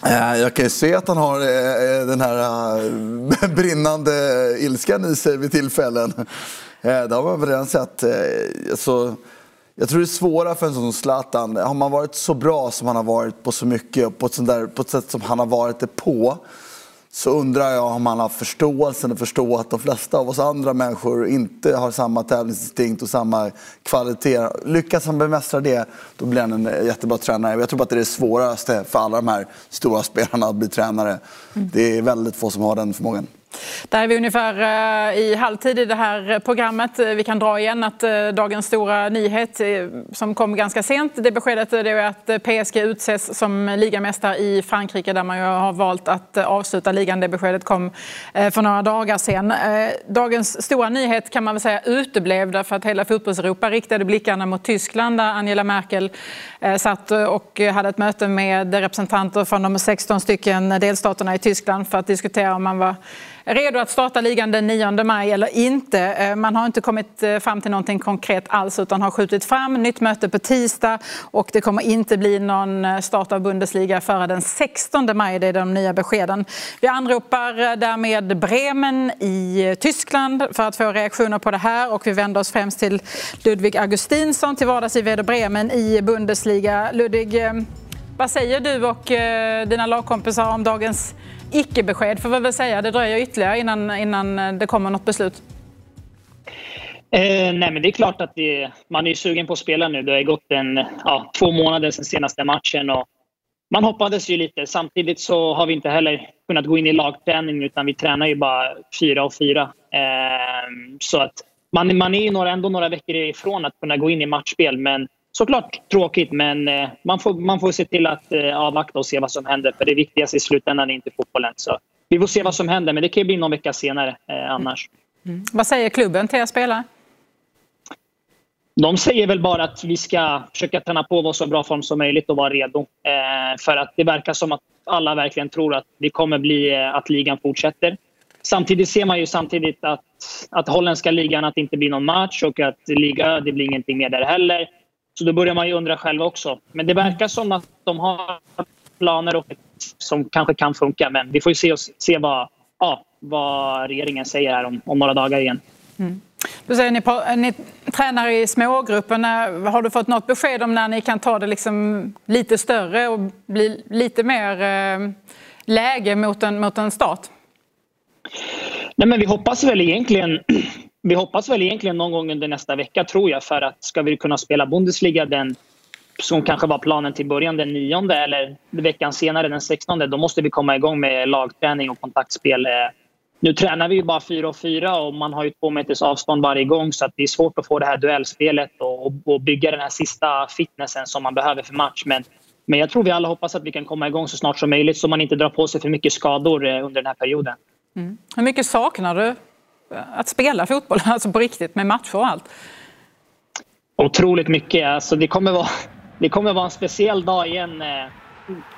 Eh, jag kan ju se att han har eh, den här brinnande ilskan i sig vid tillfällen. Det har man väl redan sett. Alltså, jag tror det är svårare för en sån som Zlatan. Har man varit så bra som han har varit på så mycket, på ett, där, på ett sätt som han har varit det på, så undrar jag om han har förståelsen att förstå att de flesta av oss andra människor inte har samma tävlingsinstinkt och samma kvalitet. Lyckas han bemästra det, då blir han en jättebra tränare. Jag tror att det är det svåraste för alla de här stora spelarna att bli tränare. Mm. Det är väldigt få som har den förmågan. Där är vi ungefär eh, i halvtid i det här programmet. Vi kan dra igen att eh, dagens stora nyhet eh, som kom ganska sent, det beskedet är att PSG utses som ligamästare i Frankrike där man ju har valt att avsluta ligan. Det beskedet kom för några dagar sedan. Dagens stora nyhet kan man väl säga uteblev därför att hela fotbollseuropa riktade blickarna mot Tyskland där Angela Merkel satt och hade ett möte med representanter från de 16 stycken delstaterna i Tyskland för att diskutera om man var redo att starta ligan den 9 maj eller inte. Eh, man har inte kommit eh, fram till någonting konkret alls utan har skjutit fram nytt möte på tisdag och det kommer inte bli någon eh, start av Bundesliga före den 16 maj. Det är de nya beskeden. Vi anropar därmed Bremen i Tyskland för att få reaktioner på det här och vi vänder oss främst till Ludvig Augustinsson till vardags i Werder Bremen i Bundesliga. Ludvig, vad säger du och dina lagkompisar om dagens icke-besked får vi väl säga. Det dröjer ytterligare innan, innan eh, det kommer något beslut. Eh, nej, men det är klart att det, man är sugen på att spela nu. Det har gått en, ja, två månader sedan senaste matchen. Och man hoppades ju lite. Samtidigt så har vi inte heller kunnat gå in i lagträning utan vi tränar ju bara fyra och fyra. Eh, så att man, man är ju några, ändå några veckor ifrån att kunna gå in i matchspel. Men såklart tråkigt, men eh, man, får, man får se till att eh, avvakta och se vad som händer. För det viktigaste i slutändan är inte fotbollen. Så vi får se vad som händer, men det kan bli någon vecka senare eh, annars. Mm. Vad säger klubben till er spelare? De säger väl bara att vi ska försöka träna på, vara så bra form som möjligt och vara redo. Eh, för att det verkar som att alla verkligen tror att det kommer bli eh, att ligan fortsätter. Samtidigt ser man ju samtidigt att, att holländska ligan, att det inte blir någon match och att liga, det blir ingenting mer där heller. Så då börjar man ju undra själv också. Men det verkar som att de har planer och som kanske kan funka. Men vi får ju se, se vad, ja, vad regeringen säger här om, om några dagar igen. Mm. Du säger ni, på, ni tränar i smågrupper. Har du fått något besked om när ni kan ta det liksom lite större och bli lite mer eh, läge mot en, mot en start? Nej, men vi hoppas väl egentligen vi hoppas väl egentligen någon gång under nästa vecka, tror jag. För att ska vi kunna spela Bundesliga den som kanske var planen till början den nionde eller veckan senare den 16 då måste vi komma igång med lagträning och kontaktspel. Eh, nu tränar vi ju bara fyra och fyra och man har ju två meters avstånd varje gång så att det är svårt att få det här duellspelet och, och bygga den här sista fitnessen som man behöver för match. Men, men jag tror vi alla hoppas att vi kan komma igång så snart som möjligt så man inte drar på sig för mycket skador eh, under den här perioden. Mm. Hur mycket saknar du att spela fotboll, alltså på riktigt med matcher och allt? Otroligt mycket. Alltså det, kommer vara, det kommer vara en speciell dag igen eh,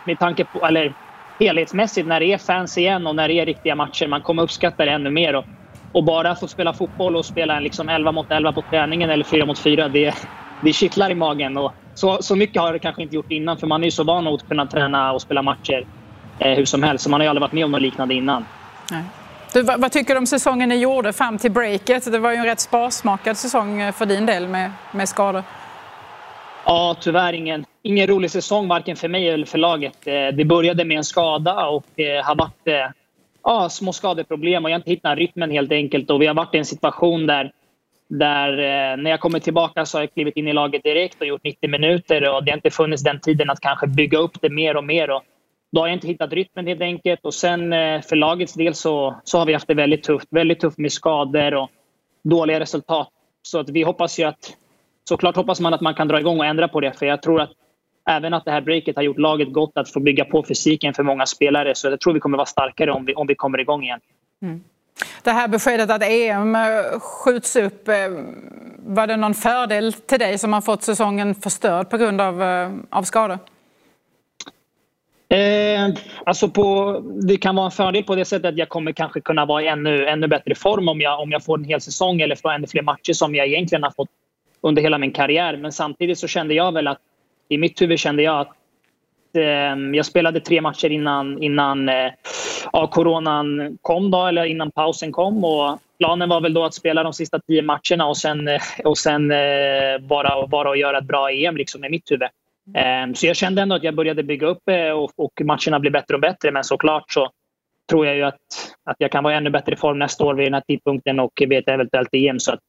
med tanke på, eller helhetsmässigt när det är fans igen och när det är riktiga matcher. Man kommer uppskatta det ännu mer. Och, och bara få spela fotboll och spela en liksom 11 mot 11 på träningen eller 4 mot 4, det, det kittlar i magen. Och så, så mycket har det kanske inte gjort innan för man är ju så van att kunna träna och spela matcher eh, hur som helst. Så man har ju aldrig varit med om något liknande innan. Nej. Du, vad, vad, tycker du om säsongen ni gjorde fram till breaket? Det var ju en rätt sparsmakad säsong eh, för din del med, med skador. Ja, tyvärr ingen, ingen rolig säsong varken för mig eller för laget. Eh, det började med en skada och eh, har varit ja, små skadeproblem och jag har inte hittat rytmen helt enkelt. Och vi har varit i en situation där, där när jag kommer tillbaka så har jag klivit in i laget direkt och gjort 90 minuter och det har inte funnits den tiden att kanske bygga upp det mer och mer. Och då har jag inte hittat rytmen helt enkelt. Och sen eh, för lagets del så, så har vi haft det väldigt tufft. Väldigt tufft med skador och dåliga resultat. Så att vi hoppas ju att såklart hoppas man att man kan dra igång och ändra på det. För jag tror att även att det här breaket har gjort laget gott att få bygga på fysiken för många spelare. Så jag tror vi kommer vara starkare om vi, om vi kommer igång igen. Mm. Det här beskedet att EM eh, skjuts upp, eh, var det någon fördel till dig som har fått säsongen förstörd på grund av, av skador? Eh, alltså på, det kan vara en fördel på det sättet att jag kommer kanske kunna vara i ännu, ännu bättre form om jag, om jag får en hel säsong eller får ännu fler matcher som jag egentligen har fått under hela min karriär. Men samtidigt så kände jag väl att i mitt huvud kände jag att eh, jag spelade tre matcher innan, innan eh, ja, coronan kom, då, eller innan pausen kom. Och planen var väl då att spela de sista tio matcherna och sen, eh, och sen eh, bara, bara göra ett bra EM liksom, i mitt huvud. Ehm, så jag kände ändå att jag började bygga upp eh, och, matcherna blev bättre och bättre. Men såklart så tror jag ju att, att jag kan vara ännu bättre i form nästa år vid den här tidpunkten och vid ett eventuellt EM. Så att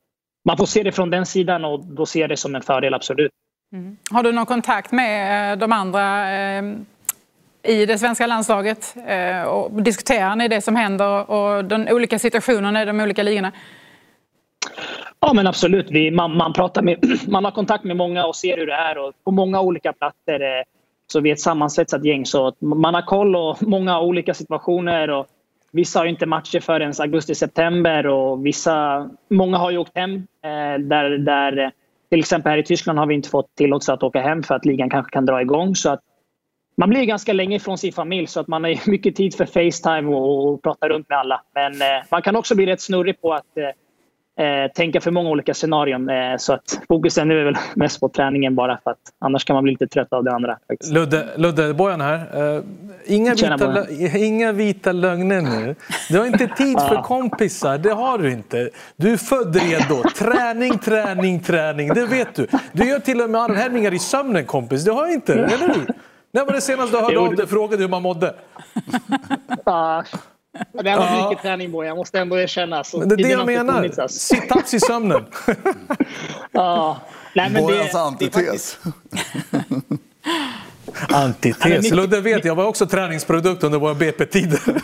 man får se det från den sidan och då ser jag det som en fördel, absolut. Mm. Har du någon kontakt med eh, de andra eh, i det svenska landslaget? Och diskuterar ni det som händer och de olika situationerna i de olika ligorna? Ja, men absolut. Vi, man, man, pratar med, man har kontakt med många och ser hur det är. Och på många olika platser eh, så vi är ett sammansvetsat gäng. Så man har koll och många olika situationer. Och vissa har inte matcher förrän augusti-september och vissa, många har ju åkt hem. Eh, där, där, eh, till exempel här i Tyskland har vi inte fått tillåtelse att åka hem för att ligan kanske kan dra igång. Så att man blir ganska länge ifrån sin familj så att man har mycket tid för Facetime och, och prata runt med alla. Men eh, man kan också bli rätt snurrig på att eh, eh, eh, tänka för många olika scenarion. Eh, så att fokusen nu är väl mest på träningen bara för att annars kan man bli lite trött av det andra. Faktiskt. Ludde, Ludde Bojan här. Uh, inga, vita, inga vita lögner nu. Du har inte tid för kompisar, det har du inte. Du är född redo. Träning, träning, träning, det vet du. Du gör till och med armhävningar i sömnen kompis, det har jag inte, eller hur? När var det senast du hörde av dig och frågade hur man mådde? Det var ja. mycket träning på, jag måste ändå erkänna. Så men det är det jag menar. Sit-ups i sömnen. ja. Nej, men Bojans det, antites. antites. Ludde vet, jag var också träningsprodukt under våra BP-tider.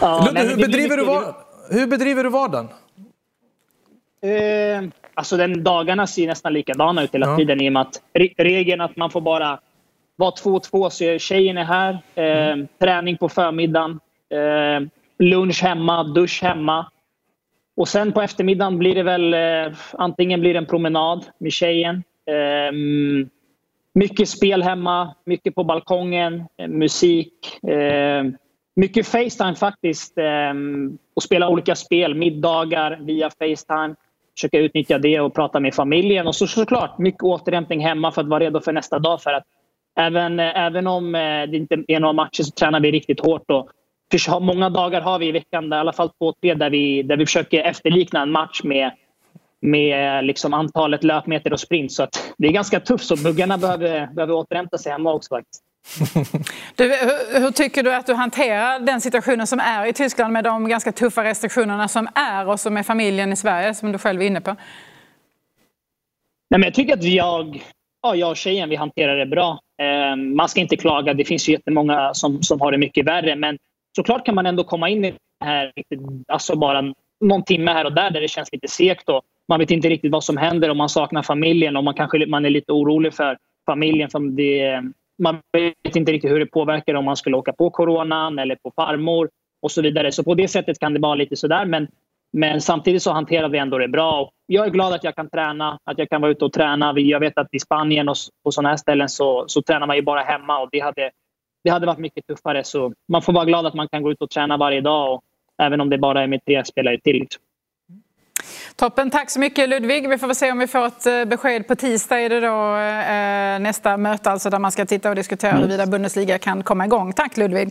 ja, Ludde, hur, bedriver du var, hur bedriver du vardagen? Eh, alltså den dagarna ser nästan likadana ut hela ja. tiden i och med att regeln att man får bara var 2-2 så tjejen är här. Eh, mm. Träning på förmiddagen. Eh, lunch hemma, dusch hemma. Och sen på eftermiddagen blir det väl eh, antingen blir en promenad med tjejen. Eh, mycket spel hemma, mycket på balkongen, eh, musik. Eh, mycket Facetime faktiskt. och spela olika spel, middagar via Facetime. Försöka utnyttja det och prata med familjen. Och så, såklart mycket återhämtning hemma för att vara redo för nästa dag. För att Även, även om eh, det inte är några matcher så tränar vi riktigt hårt. Och för många dagar har vi i veckan, i alla fall två, tre, där vi, där vi försöker efterlikna en match med, med liksom antalet löpmeter och sprint. Så det är ganska tufft, så buggarna behöver, behöver återhämta sig hemma också. Faktiskt. Du, hur, hur, tycker du att du hanterar den situationen som är i Tyskland med de ganska tuffa restriktionerna som är och som är familjen i Sverige, som du själv är inne på? Nej, men jag tycker att jag ja, jag och tjejen vi hanterar det bra. Eh, man ska inte klaga. Det finns ju jättemånga som, som har det mycket värre. Men såklart kan man ändå komma in i det här alltså bara någon timme här och där där det känns lite segt. Och man vet inte riktigt vad som händer om man saknar familjen och man kanske man är lite orolig för familjen. För det, man vet inte riktigt hur det påverkar om man skulle åka på coronan eller på farmor och så vidare. Så på det sättet kan det vara lite sådär. Men, men samtidigt så hanterar vi ändå det bra. Jag är glad att jag kan träna, att jag kan vara ute och träna. Jag vet att i Spanien och på sådana här ställen så, så tränar man ju bara hemma och det hade, det hade varit mycket tuffare. Så man får vara glad att man kan gå ut och träna varje dag, och, även om det bara är med tre spelare till. Liksom. Toppen, tack så mycket Ludvig. Vi får se om vi får ett eh, besked på tisdag. Är det då eh, nästa möte alltså där man ska titta och diskutera mm. huruvida Bundesliga kan komma igång. Tack Ludvig.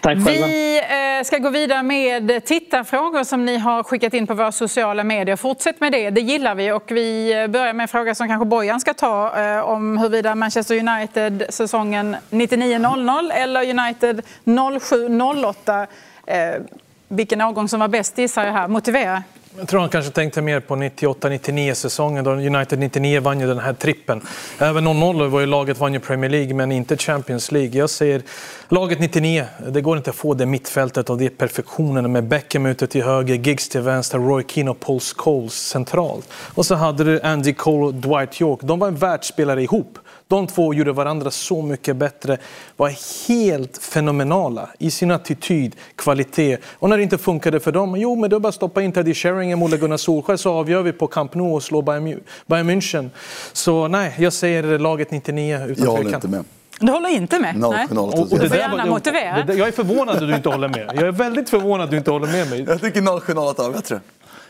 Tack Vi eh, ska gå vidare med tittarfrågor som ni har skickat in på våra sociala medier. Fortsätt med det, det gillar vi. Och vi eh, börjar med en fråga som kanske Bojan ska ta eh, om huruvida Manchester United säsongen 99-00 eller United 07-08. Vilken årgång som var bäst gissar jag här. Motivera. Jag tror han kanske tänkte mer på 98-99 säsongen då United 99 vann ju den här trippen. Även 0-0 var ju laget vann ju Premier League men inte Champions League. Jag säger laget 99, det går inte att få det mittfältet och det perfektionen med Beckham ute till höger, Giggs till vänster, Roy Keane och Paul Scholes centralt. Och så hade du Andy Cole och Dwight York. De var en världsspelare ihop. De två gjorde varandra så mycket bättre, var helt fenomenala i sin attityd, kvalitet. Och när det inte funkade för dem, jo men då bara stoppa in Teddy Sheringham, Ole Gunnar Solskjaer så avgör vi på Camp Nou och slår Bayern München. Så nej, jag säger laget 99 utan Jag håller inte med. Du håller inte med? No, Nej. Och, och det du får gärna motivera. jag är förvånad att du inte håller med. Jag är väldigt förvånad att du inte håller med mig. Jag tycker 0708 var bättre.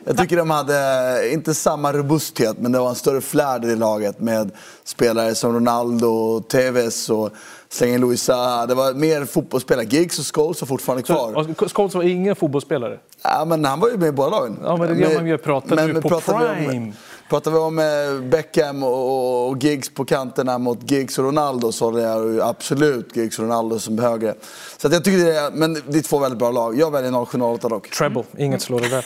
Jag tycker de hade, inte samma robusthet, men det var en större flärd i laget med spelare som Ronaldo, Tevez och slänger Luisa. Det var mer fotbollsspelare. Giggs och Scholes var fortfarande kvar. Så, Scholes var ingen fotbollsspelare? Ja, men han var ju med i båda lagen. Ja, men det gör man ju. Pratar men, du på pratar prime? Vi om, pratar vi om eh, Beckham och, och Giggs på kanterna mot Giggs och Ronaldo så håller jag absolut Giggs och Ronaldo som högre. Så jag tycker det är, men det är två väldigt bra lag. Jag väljer 0708 dock. Treble, inget slår det där.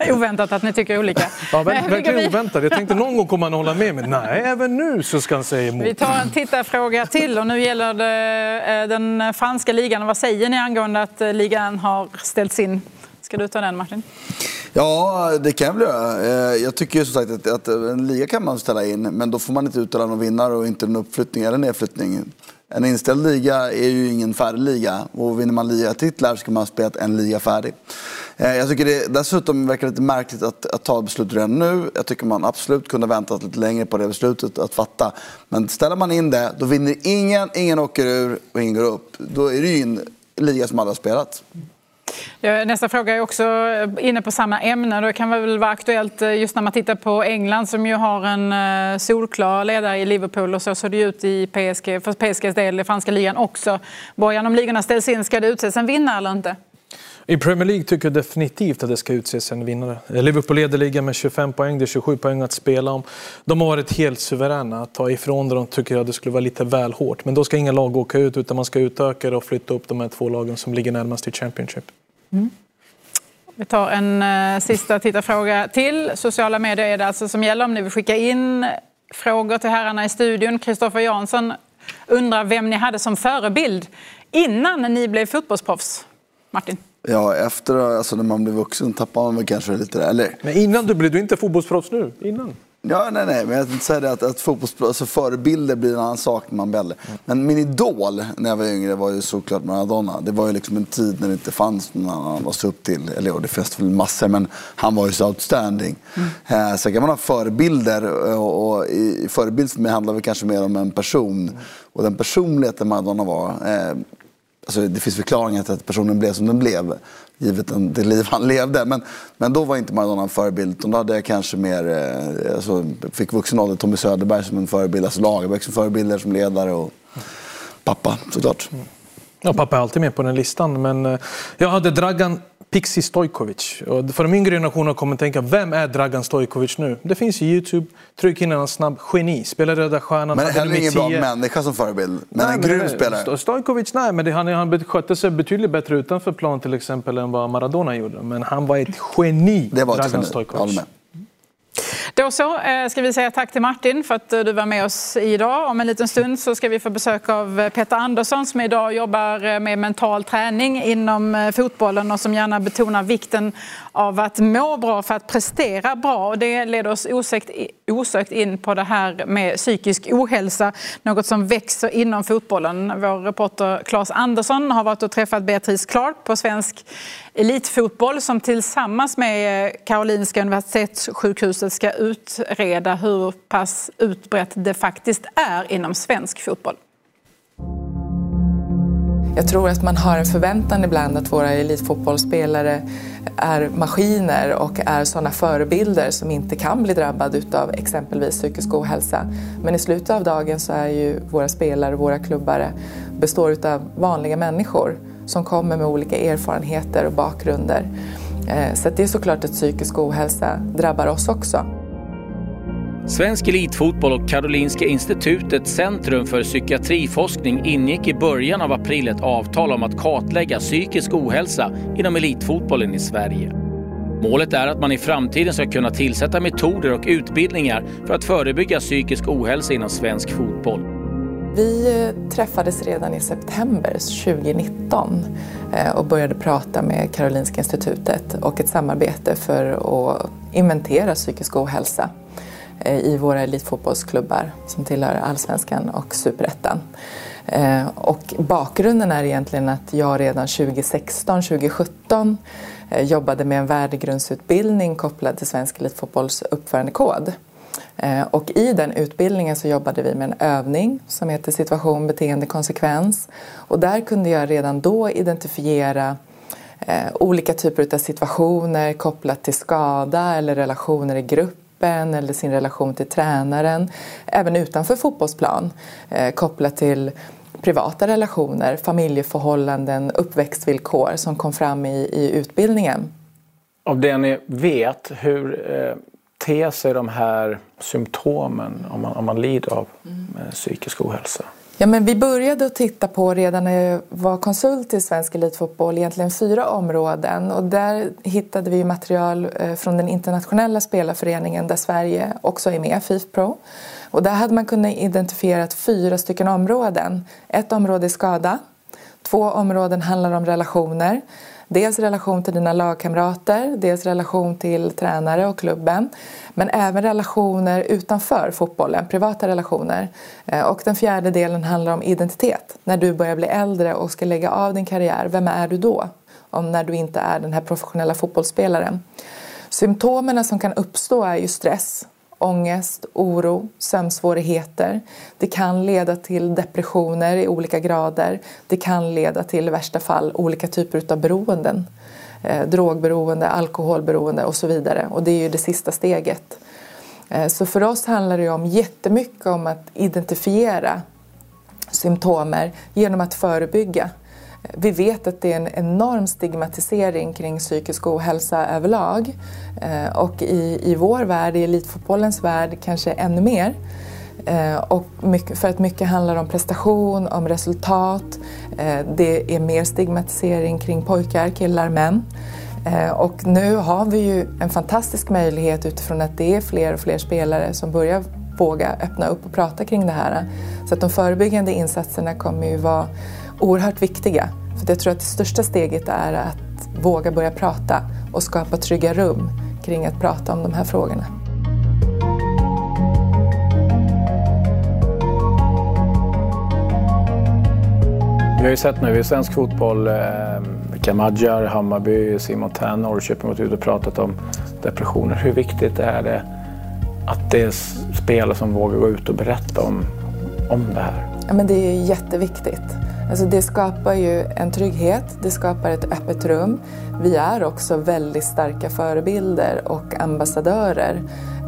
Oväntat att ni tycker olika. Ja, verkligen vi... oväntat. Jag tänkte någon gång kommer han hålla med mig. Nej, även nu så ska han säga emot. Vi tar en tittarfråga till och nu gäller det eh, den franska ligan. Vad säger ni angående att eh, ligan har ställts in? Ska du ta den Martin? Ja, det kan jag väl göra. Eh, jag tycker som sagt att, en liga kan man ställa in, men då får man inte uttala någon vinnare och inte en uppflyttning eller nedflyttning. En inställd liga är ju ingen färdig liga och vinner man ligatitlar ska man ha spelat en liga färdig. Eh, jag tycker det dessutom verkar lite märkligt att, att ta beslut redan nu. Jag tycker man absolut kunde väntat lite längre på det beslutet att fatta. Men ställer man in det, då vinner ingen, ingen åker ur och ingen går upp. Då är det ju en liga som alla har spelat. Nästa fråga är också eh, inne på samma ämne. Det kan väl vara aktuellt eh, just när man tittar på England som ju har en eh, solklar ledare i Liverpool och så såg det ut i PSG, för PSGs del i franska ligan också. Bojan, om ligorna ställs in, ska det utses en vinnare eller inte? I Premier League tycker jag definitivt att det ska utses en vinnare. Liverpool leder ligan med 25 poäng, det är 27 poäng att spela om. De har varit helt suveräna. Att ta ifrån dem tycker jag det skulle vara lite väl hårt. Men då ska inga lag åka ut utan man ska utöka det och flytta upp de här två lagen som ligger närmast i Championship. Mm. Vi tar en uh, sista tittarfråga till. Sociala medier är det alltså som gäller om ni vill skicka in frågor till herrarna i studion. Kristoffer Jansson undrar vem ni hade som förebild innan ni blev fotbollsproffs. Martin? Ja, efter alltså när man blir vuxen tappar man väl kanske lite det. Eller... Men innan du blev du inte fotbollsproffs nu? Innan? Ja, nej, nej, men jag tänkte säga det att, att alltså förebilder blir en annan sak när man blir Men min idol när jag var yngre var ju såklart Maradona. Det var ju liksom en tid när det inte fanns någon annan att se upp till. Eller ja, det finns väl massor, men han var ju så outstanding. Mm. Eh, sen kan man ha förebilder och, och i, förebild för mig handlar det kanske mer om en person. Mm. Och den personligheten Maradona var, eh, Alltså, det finns förklaringar till att personen blev som den blev, givet det liv han levde. Men, men då var inte Maradona en förebild. Då hade jag kanske mer, eh, alltså, fick vuxen ålder Tommy Söderberg som en förebild, alltså Lagerbäck som förebilder som ledare och pappa såklart. Mm. Ja, pappa är alltid med på den listan, men eh, jag hade Dragan Pixi Stojkovic. Och för de yngre generationerna kommer att tänka, vem är Dragan Stojkovic nu? Det finns i Youtube, tryck in en snabb geni, spelar Röda Stjärnan. Men heller ingen bra människa som förebild, men nej, en grym spelare. Stojkovic, nej, men det, han, han skötte sig betydligt bättre utanför plan till exempel än vad Maradona gjorde. Men han var ett geni, det var Dragan Stojkovic. Då så eh, ska vi säga tack till Martin för att eh, du var med oss idag. Om en liten stund så ska vi få besök av eh, Peter Andersson som idag jobbar med mental träning inom fotbollen och som gärna betonar vikten av att må bra för att prestera bra. Och det leder oss osökt, osökt in på det här med psykisk ohälsa, något som växer inom fotbollen. Vår reporter Claes Andersson har varit och träffat Beatrice Clark på Svensk Elitfotboll som tillsammans med eh, Karolinska Universitetssjukhuset ska utreda hur pass utbrett det faktiskt är inom svensk fotboll. Mm. Jag tror att man har en förväntan ibland att våra elitfotbollsspelare är maskiner och är sådana förebilder som inte kan bli drabbade av exempelvis psykisk ohälsa. Men i slutet av dagen så är ju våra spelare, våra klubbare, består av vanliga människor som kommer med olika erfarenheter och bakgrunder. Eh, så det är såklart att psykisk ohälsa drabbar oss också. Svensk Elitfotboll och Karolinska Institutets Centrum för psykiatriforskning ingick i början av april ett avtal om att kartlägga psykisk ohälsa inom elitfotbollen i Sverige. Målet är att man i framtiden ska kunna tillsätta metoder och utbildningar för att förebygga psykisk ohälsa inom svensk fotboll. Vi eh, träffades redan i september 2019 eh, och började prata med Karolinska Institutet och ett samarbete för att inventera psykisk ohälsa. Eh, I våra elitfotbollsklubbar som tillhör allsvenskan och superettan. Eh, och bakgrunden är egentligen att jag redan 2016-2017 eh, jobbade med en värdegrundsutbildning kopplad till svensk elitfotbolls uppförandekod. Och i den utbildningen så jobbade vi med en övning som heter situation, beteende, konsekvens. Och där kunde jag redan då identifiera olika typer av situationer kopplat till skada eller relationer i grupp gruppen eller sin relation till tränaren. Även utanför fotbollsplan eh, kopplat till privata relationer, familjeförhållanden, uppväxtvillkor som kom fram i, i utbildningen. Av det ni vet, hur eh, ter sig de här symptomen om man, om man lider av eh, psykisk ohälsa? Ja, men vi började att titta på redan när jag var konsult i svensk elitfotboll egentligen fyra områden och där hittade vi material eh, från den internationella spelarföreningen där Sverige också är med, FIF Pro. Och där hade man kunnat identifiera fyra stycken områden. Ett område är skada, två områden handlar om relationer Dels relation till dina lagkamrater, dels relation till tränare och klubben. Men även relationer utanför fotbollen, privata relationer. Eh, och den fjärde delen handlar om identitet. När du börjar bli äldre och ska lägga av din karriär, vem är du då? Om när du inte är den här professionella fotbollsspelaren. Symptomen som kan uppstå är ju stress, ångest, oro, sömnsvårigheter. Det kan leda till depressioner i olika grader. Det kan leda till i värsta fall olika typer av beroenden. Eh, drogberoende, alkoholberoende och så vidare. Och det är ju det sista steget. Eh, så för oss handlar det om jättemycket om att identifiera symptomer genom att förebygga. Vi vet att det är en enorm stigmatisering kring psykisk ohälsa överlag. Eh, och i, i vår värld, i elitfotbollens värld, kanske ännu mer. Eh, och mycket, för att mycket handlar om prestation, om resultat. Eh, det är mer stigmatisering kring pojkar, killar, män. Och nu har vi ju en fantastisk möjlighet utifrån att det är fler och fler spelare som börjar våga öppna upp och prata kring det här. Så att de förebyggande insatserna kommer ju vara oerhört viktiga. För jag tror att det största steget är att våga börja prata och skapa trygga rum kring att prata om de här frågorna. Vi har ju sett nu i svensk fotboll, eh, Madjar, Hammarby, Simon Tern, Norrköping gått ut och pratat om depressioner. Hur viktigt är det att det är spelare som vågar gå ut och berätta om, om det här? Ja, men det är jätteviktigt. Alltså det skapar ju en trygghet, det skapar ett öppet rum. Vi är också väldigt starka förebilder och ambassadörer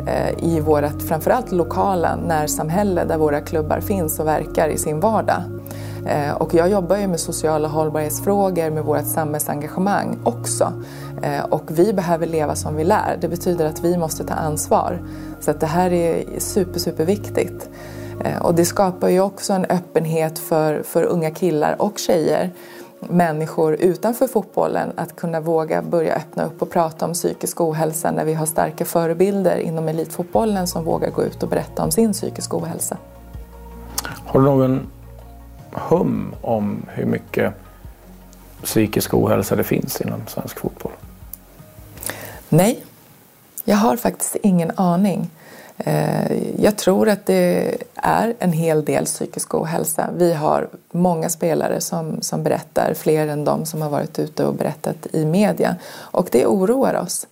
eh, i vårt framförallt lokala närsamhälle där våra klubbar finns och verkar i sin vardag. Eh, och jag jobbar ju med sociala hållbarhetsfrågor med vårt samhällsengagemang också. Eh, och vi behöver leva som vi lär. Det betyder att vi måste ta ansvar. Så att det här är super, superviktigt. viktigt. Eh, och det skapar ju också en öppenhet för, för unga killar och tjejer människor utanför fotbollen att kunna våga börja öppna upp och prata om psykisk ohälsa när vi har starka förebilder inom elitfotbollen som vågar gå ut och berätta om sin psykisk ohälsa. Har du någon hum om hur mycket psykisk ohälsa det finns inom svensk fotboll? Nej, jag har faktiskt ingen aning. Eh, jag tror att det är en hel del psykisk ohälsa. Vi har många spelare som, som berättar, fler än de som har varit ute och berättat i media. Och det oroar oss.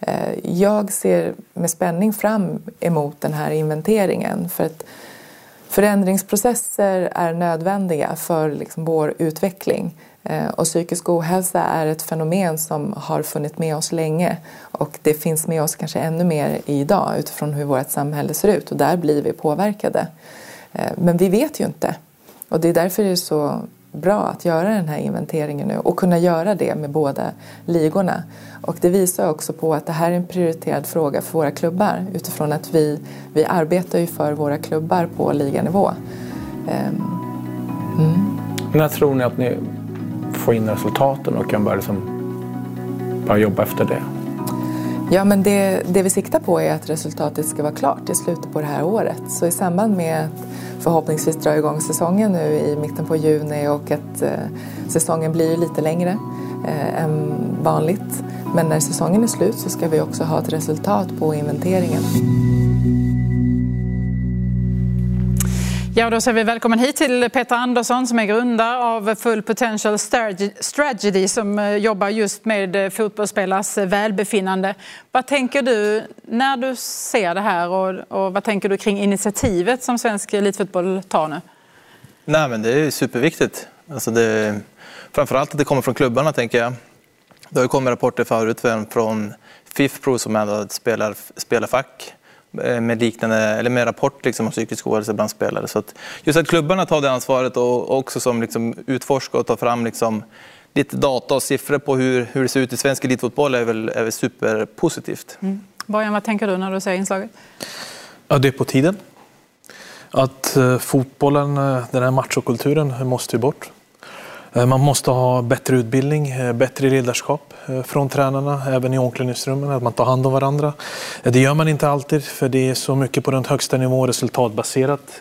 Eh, jag ser med spänning fram emot den här inventeringen. För att förändringsprocesser är nödvändiga för liksom vår utveckling. Eh, och psykisk ohälsa är ett fenomen som har funnits med oss länge och det finns med oss kanske ännu mer idag utifrån hur vårt samhälle ser ut och där blir vi påverkade. Eh, men vi vet ju inte och det är därför det är så bra att göra den här inventeringen nu och kunna göra det med båda ligorna. Och det visar också på att det här är en prioriterad fråga för våra klubbar utifrån att vi, vi arbetar ju för våra klubbar på liganivå. Ehm, mm. När tror ni att ni få in resultaten och kan börja, liksom, börja jobba efter det? Ja, men det, det vi siktar på är att resultatet ska vara klart i slutet på det här året. Så i samband med att förhoppningsvis dra igång säsongen nu i mitten på juni och att eh, säsongen blir lite längre eh, än vanligt. Men när säsongen är slut så ska vi också ha ett resultat på inventeringen. Ja, då säger vi välkommen hit till Peter Andersson som är grundare av Full Potential Strategy som eh, jobbar just med eh, fotbollsspelares eh, välbefinnande. Vad tänker du när du ser det här och, och vad tänker du kring initiativet som svensk elitfotboll tar nu? Nej, men det är superviktigt. Alltså det, framförallt att det kommer från klubbarna tänker jag. Det har ju kommit rapporter förut från FIFPro som är ett spelar, spelarfack med liknande, eller med rapport liksom, om psykisk ohälsa bland spelare. Så att just att klubbarna tar det ansvaret och också som liksom, utforskar och tar fram liksom, lite data och siffror på hur, hur det ser ut i svensk elitfotboll är väl, är väl superpositivt. Mm. Bojan, vad tänker du när du ser inslaget? Ja, det är på tiden. Att eh, fotbollen, eh, den här machokulturen, måste bort. Eh, man måste ha bättre utbildning, eh, bättre ledarskap eh, från tränarna, även i omklädningsrummen, att man tar hand om varandra. Det gör man inte alltid, för det är så mycket på den högsta nivån resultatbaserat.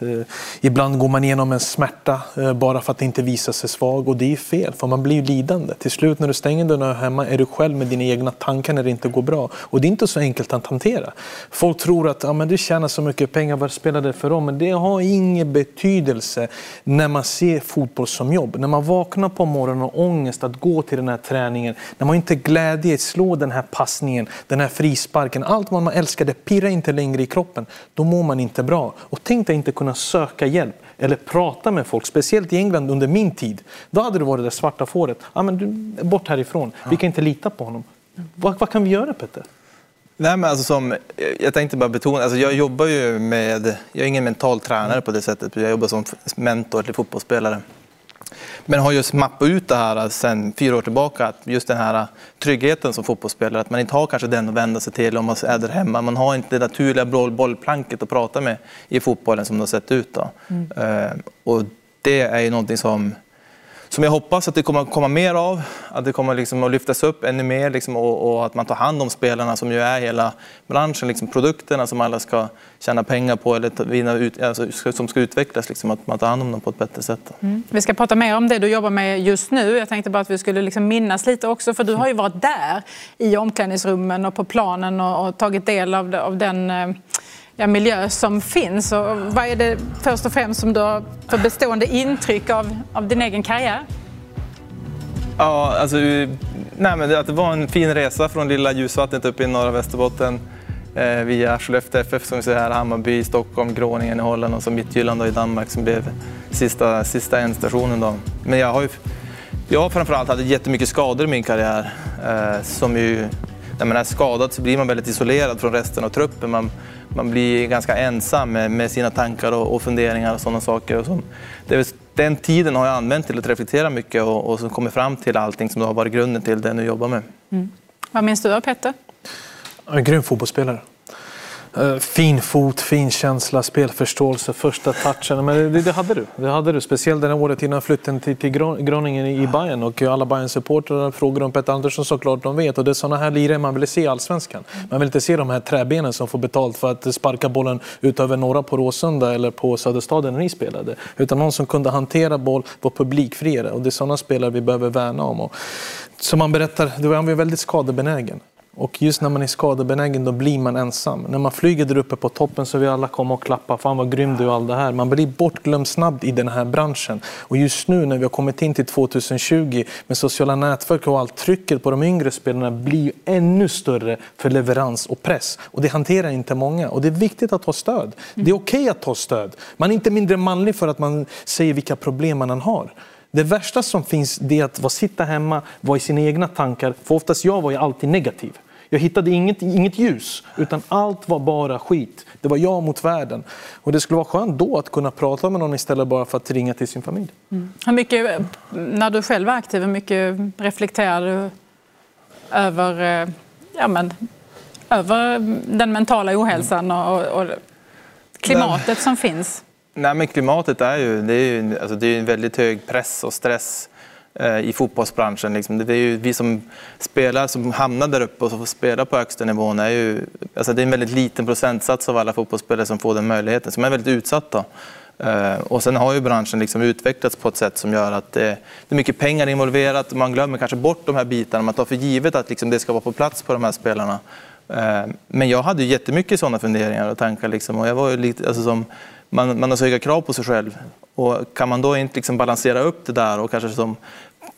Ibland går man igenom en smärta bara för att inte visa sig svag och det är fel, för man blir lidande. Till slut när du stänger dörren hemma är du själv med dina egna tankar när det inte går bra. Och det är inte så enkelt att hantera. Folk tror att ja, men du tjänar så mycket pengar, vad spelar det för roll? Men det har ingen betydelse när man ser fotboll som jobb. När man vaknar vaknar på morgonen och ångest att gå till den här träningen, när man inte glädje att slå den här passningen, den här frisparken, allt vad man älskar det pirrar inte längre i kroppen, då mår man inte bra. Och tänk dig inte kunna söka hjälp eller prata med folk, speciellt i England under min tid. Då hade det varit det svarta fåret, ja, men du, bort härifrån, vi kan inte lita på honom. Vad, vad kan vi göra Petter? Nej, men alltså som, jag tänkte bara betona, alltså jag jobbar ju med, jag är ingen mental tränare på det sättet, jag jobbar som mentor till fotbollsspelare. Men har just mappat ut det här sen fyra år tillbaka, att just den här tryggheten som fotbollsspelare, att man inte har kanske den att vända sig till om man är där hemma. Man har inte det naturliga bollplanket att prata med i fotbollen som det har sett ut. Då. Mm. Uh, och det är ju någonting som som jag hoppas att det kommer att komma mer av. Att det kommer liksom att lyftas upp ännu mer liksom, och, och, att man tar hand om spelarna som ju är hela branschen, liksom, produkterna som alla ska tjäna pengar på eller vinna ut, alltså, som ska utvecklas. Liksom, att man tar hand om dem på ett bättre sätt. Mm. Vi ska prata mer om det du jobbar med just nu. Jag tänkte bara att vi skulle liksom minnas lite också för du har ju varit där i omklädningsrummen och på planen och, och tagit del av, av den eh, ja, miljö som finns. Och vad är det först och främst som du har för bestående intryck av, av din egen karriär? Ja, alltså, nej, men det, det var en fin resa från lilla Ljusvattnet uppe i norra Västerbotten eh, via Skellefteå FF som vi ser här, Hammarby, Stockholm, Groningen i Holland och så Midtjylland i Danmark som blev sista, sista ändstationen. Då. Men jag har ju jag framförallt hade jättemycket skador i min karriär. Eh, som ju, när man är skadad så blir man väldigt isolerad från resten av truppen. Man, man blir ganska ensam med, med sina tankar och, och, funderingar och sådana saker. Och så, det, den tiden har jag använt till att reflektera mycket och, och så kommit fram till allting som har varit grunden till det jag nu jobbar med. Mm. Vad minns du av Petter? En grym fotbollsspelare. Eh, fin fot, fin känsla, spelförståelse, första touchen. Men det, det, hade du. Det hade du. Speciellt det året innan flytten till, till Groningen i Bayern och alla bayern supportrar frågar om Petter Andersson såklart de vet. Och det är sådana här lirare man vill se i Allsvenskan. Man vill inte se de här träbenen som får betalt för att sparka bollen ut över norra på Råsunda eller på Söderstaden när ni spelade. Utan någon som kunde hantera boll, var publikfriare. Och det är sådana spelare vi behöver värna om. Och som man berättar, då var han väldigt skadebenägen. Och just när man är skadebenägen då blir man ensam. När man flyger där uppe på toppen så vill alla komma och klappa. Fan vad grym du och allt det här. Man blir bortglömd snabbt i den här branschen. Och just nu när vi har kommit in till 2020 med sociala nätverk och allt, trycket på de yngre spelarna blir ännu större för leverans och press. Och det hanterar inte många. Och det är viktigt att ha stöd. Det är okej okay att ta stöd. Man är inte mindre manlig för att man säger vilka problem man har. Det värsta som finns är att sitta hemma, vara i sina egna tankar. För oftast jag var ju alltid negativ. Jag hittade inget, inget ljus, utan allt var bara skit. Det var jag mot världen. Och det skulle vara skönt då att kunna prata med någon istället bara för att ringa till sin familj. Mm. Hur mycket, när du själv var aktiv, hur mycket reflekterar du över, eh, ja, men, över den mentala ohälsan och, och klimatet som finns? Nej, men klimatet är ju, det är ju alltså det är en väldigt hög press och stress Eh, i fotbollsbranschen. Liksom. Det är ju vi som spelar, som hamnar där uppe och som får spela på högsta nivån, är ju, alltså det är en väldigt liten procentsats av alla fotbollsspelare som får den möjligheten, som är väldigt utsatta. Eh, och sen har ju branschen liksom utvecklats på ett sätt som gör att det, är mycket pengar involverat. Man glömmer kanske bort de här bitarna. Man tar för givet att liksom det ska vara på plats på de här spelarna. Eh, men jag hade ju jättemycket sådana funderingar och tankar. Liksom, och jag var lite, alltså som, man, man har så höga krav på sig själv. Och kan man då inte liksom balansera upp det där och kanske som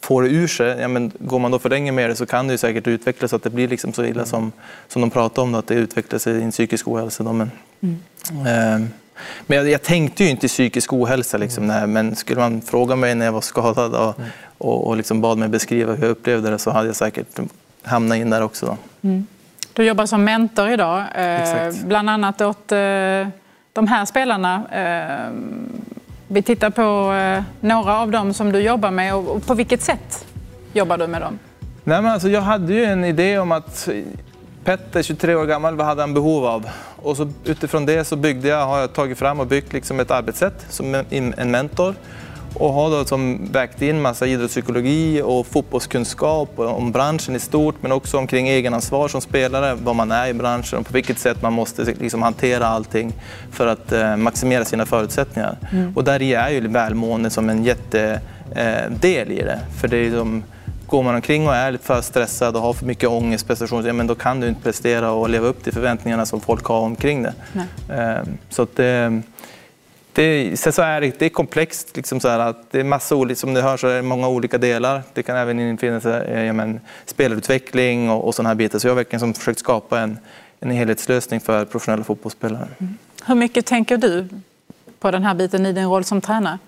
får det ur sig, ja, men går man då för länge med det så kan det ju säkert utvecklas så att det blir liksom så illa som, som de pratar om, då, att det utvecklas i en psykisk ohälsa. Då, men, mm. eh, men jag, jag, tänkte ju inte psykisk ohälsa, liksom, nej, men skulle man fråga mig när jag var skadad och, mm. och, och liksom bad mig beskriva hur jag upplevde det så hade jag säkert hamnat in där också. Då. Mm. Du jobbar som mentor idag, eh, bland annat åt eh, de här spelarna. Eh, vi tittar på eh, några av dem som du jobbar med och på vilket sätt jobbar du med dem? Nej, men alltså, jag hade ju en idé om att Petter, 23 år gammal, vad hade han behov av? Och så utifrån det så byggde jag, har jag tagit fram och byggt liksom ett arbetssätt som en mentor och har då som vägt in massa idrottspsykologi och fotbollskunskap om branschen i stort men också omkring egenansvar som spelare, vad man är i branschen och på vilket sätt man måste liksom hantera allting för att eh, maximera sina förutsättningar. Mm. Och där är ju välmående som en jättedel eh, i det. För det är som, går man omkring och är lite för stressad och har för mycket ångest, prestation, ja, men då kan du inte prestera och leva upp till förväntningarna som folk har omkring det. Eh, så att, eh, det, sen så är det, det är komplext. Liksom så här, att det är massa olika, som ni hör så är det många olika delar. Det kan även infinna sig eh, ja, men, spelutveckling och, och sådana här bitar. Så jag har verkligen som försökt skapa en, en helhetslösning för professionella fotbollsspelare. Mm. Hur mycket tänker du på den här biten i din roll som tränare?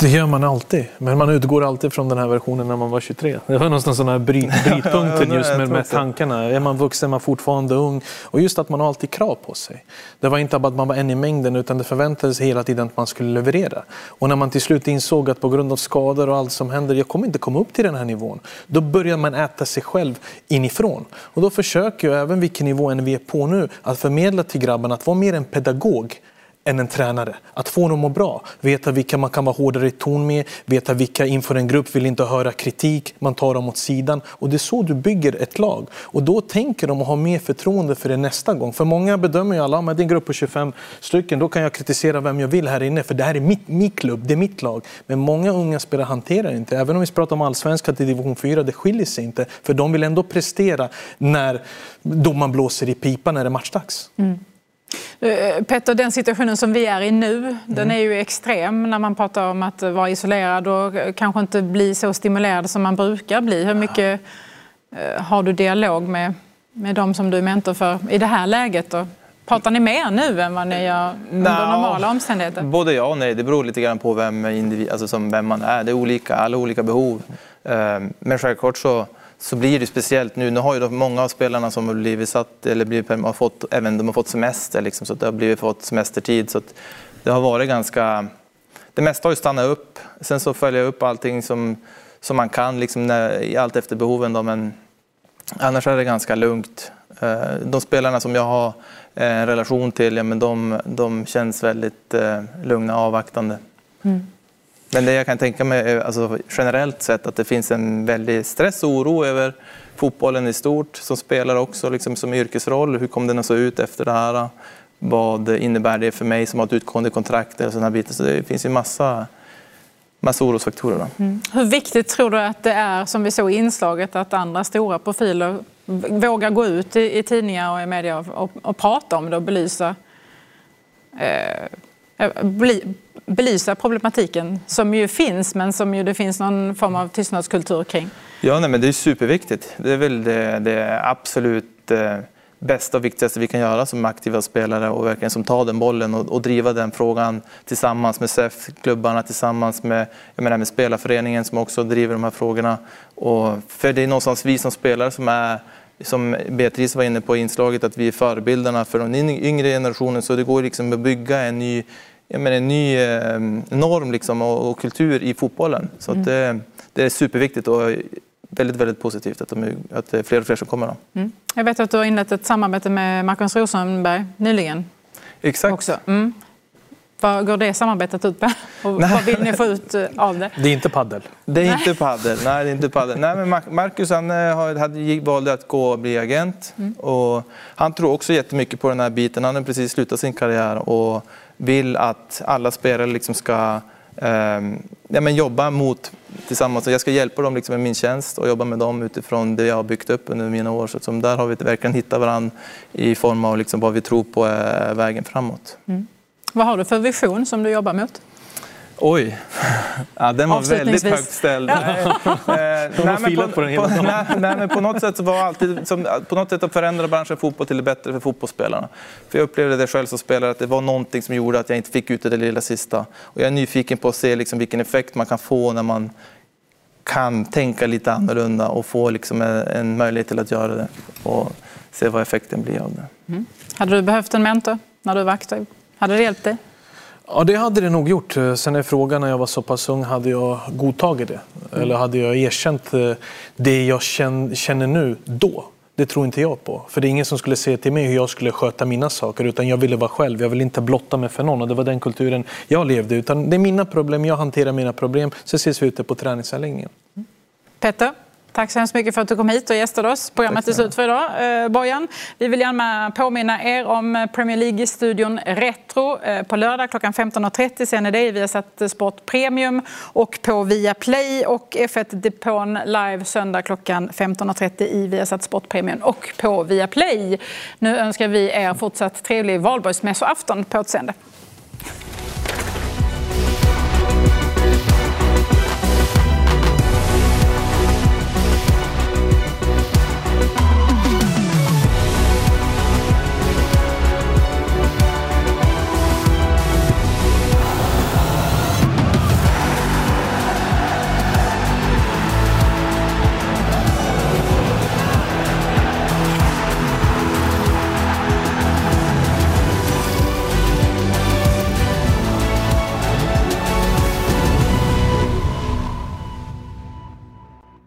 Det gör man alltid, men man utgår alltid från den här versionen när man var 23. Det var någonstans den här bryt, brytpunkten just med, med tankarna. Är man vuxen, är man fortfarande ung? Och just att man har alltid krav på sig. Det var inte bara att man var en i mängden utan det förväntades hela tiden att man skulle leverera. Och när man till slut insåg att på grund av skador och allt som händer, jag kommer inte komma upp till den här nivån. Då börjar man äta sig själv inifrån. Och då försöker jag, även vilken nivå än vi är på nu, att förmedla till grabbarna att vara mer en pedagog än en tränare. Att få dem att må bra, veta vilka man kan vara hårdare i ton med, veta vilka inför en grupp vill inte höra kritik, man tar dem åt sidan. Och det är så du bygger ett lag. Och då tänker de att ha mer förtroende för det nästa gång. För många bedömer ju alla, med det är en grupp på 25 stycken, då kan jag kritisera vem jag vill här inne, för det här är mitt, min klubb, det är mitt lag. Men många unga spelare hanterar inte, även om vi pratar om allsvenskan till division 4, det skiljer sig inte. För de vill ändå prestera när domaren blåser i pipan när det är matchdags. Mm. Eh, Petter, den situationen som vi är i nu, mm. den är ju extrem när man pratar om att vara isolerad och kanske inte bli så stimulerad som man brukar bli. Hur mycket eh, har du dialog med, med de som du är mentor för i det här läget? Då? Pratar ni mer nu än vad ni gör under no, normala omständigheter? Både ja och nej. Det beror lite grann på vem, individ, alltså som vem man är. Det är olika, alla olika behov. Eh, men självklart så så blir det speciellt nu. Nu har ju många av spelarna som har blivit satt, eller blivit, har fått, även de har fått semester, liksom, så det har blivit fått semestertid. Så det har varit ganska... Det mesta har ju stannat upp. Sen så följer jag upp allting som, som man kan, liksom när, allt efter behoven. Då, men Annars är det ganska lugnt. Eh, de spelarna som jag har en relation till, ja, men de, de känns väldigt eh, lugna och avvaktande. Mm. Men det jag kan tänka mig är alltså, generellt sett att det finns en väldig stress och oro över fotbollen i stort som spelar också liksom, som yrkesroll. Hur kommer den att se ut efter det här? Vad innebär det för mig som har ett utgående kontrakt? Och sådana bitar. Så det finns ju massa, massa orosfaktorer. Då. Mm. Hur viktigt tror du att det är, som vi såg i inslaget, att andra stora profiler vågar gå ut i, i tidningar och i media och, och, och prata om det och belysa eh, Eh, bely, belysa problematiken som ju finns men som ju det finns någon form av tystnadskultur kring. Ja, nej, men det är superviktigt. Det är väl det, det absolut eh, bästa och viktigaste vi kan göra som aktiva spelare och verkligen som tar den bollen och, och driva den frågan tillsammans med SEF-klubbarna, tillsammans med, jag menar, med spelarföreningen som också driver de här frågorna. Och för det är någonstans vi som spelare som är som Beatrice var inne på i inslaget, att vi är förebilderna för den yngre generationen. Så det går liksom att bygga en ny menar, en ny eh, norm liksom, och, och, kultur i fotbollen. Så mm. det, det, är superviktigt och väldigt, väldigt positivt att, de, att det är fler och fler som kommer. Mm. Jag vet att du har inlett ett samarbete med Marcus Rosenberg nyligen. Exakt. Också. Mm. Vad går det samarbetet ut på? Och vad vill ni få ut eh, av det? Det är inte paddel. Det är inte paddel. Nej, det är inte paddel. Nej, men Marcus han eh, hade, valde att gå och bli agent. Mm. Och han tror också jättemycket på den här biten. Han har precis slutat sin karriär och vill att alla spelare liksom ska eh, ja, men jobba mot tillsammans. Jag ska hjälpa dem liksom med min tjänst och jobba med dem utifrån det jag har byggt upp under mina år. Så där har vi verkligen hittat varandra i form av liksom vad vi tror på är vägen framåt. Mm. Vad har du för vision som du jobbar mot? Oj, ja, den var väldigt högt ställd. Ja. nej, men på, på, nej, nej, men på något sätt var alltid som, på något sätt att förändra branschen fotboll till det bättre för fotbollsspelarna. För jag upplevde det själv som spelare att det var någonting som gjorde att jag inte fick ut det lilla sista. Och jag är nyfiken på att se liksom vilken effekt man kan få när man kan tänka lite annorlunda och få liksom en, en möjlighet till att göra det och se vad effekten blir av det. Mm. Hade du behövt en mentor när du var aktiv? Hade det hjälpt dig? Ja, det hade det nog gjort. Sen är frågan när jag var så pass ung, hade jag godtagit det? Mm. Eller hade jag erkänt eh, det jag känner nu då? Det tror inte jag på. För det är ingen som skulle säga till mig hur jag skulle sköta mina saker. Utan jag ville vara själv. Jag ville inte blotta mig för någon. Och det var den kulturen jag levde. Utan det är mina problem. Jag hanterar mina problem. Så ses vi ute på träningsanläggningen. Petter? Tack så hemskt mycket för att du kom hit och gästade oss. Programmet är slut för idag. Eh, Bojan, vi vill gärna påminna er om Premier League-studion Retro. Eh, på lördag klockan 15.30 ser ni det i Viasat Sport Premium och på Viaplay och F1 Depon live söndag klockan 15.30 i Viasat Sport Premium och på Viaplay. Nu önskar vi er fortsatt trevlig valborgsmässoafton på återseende.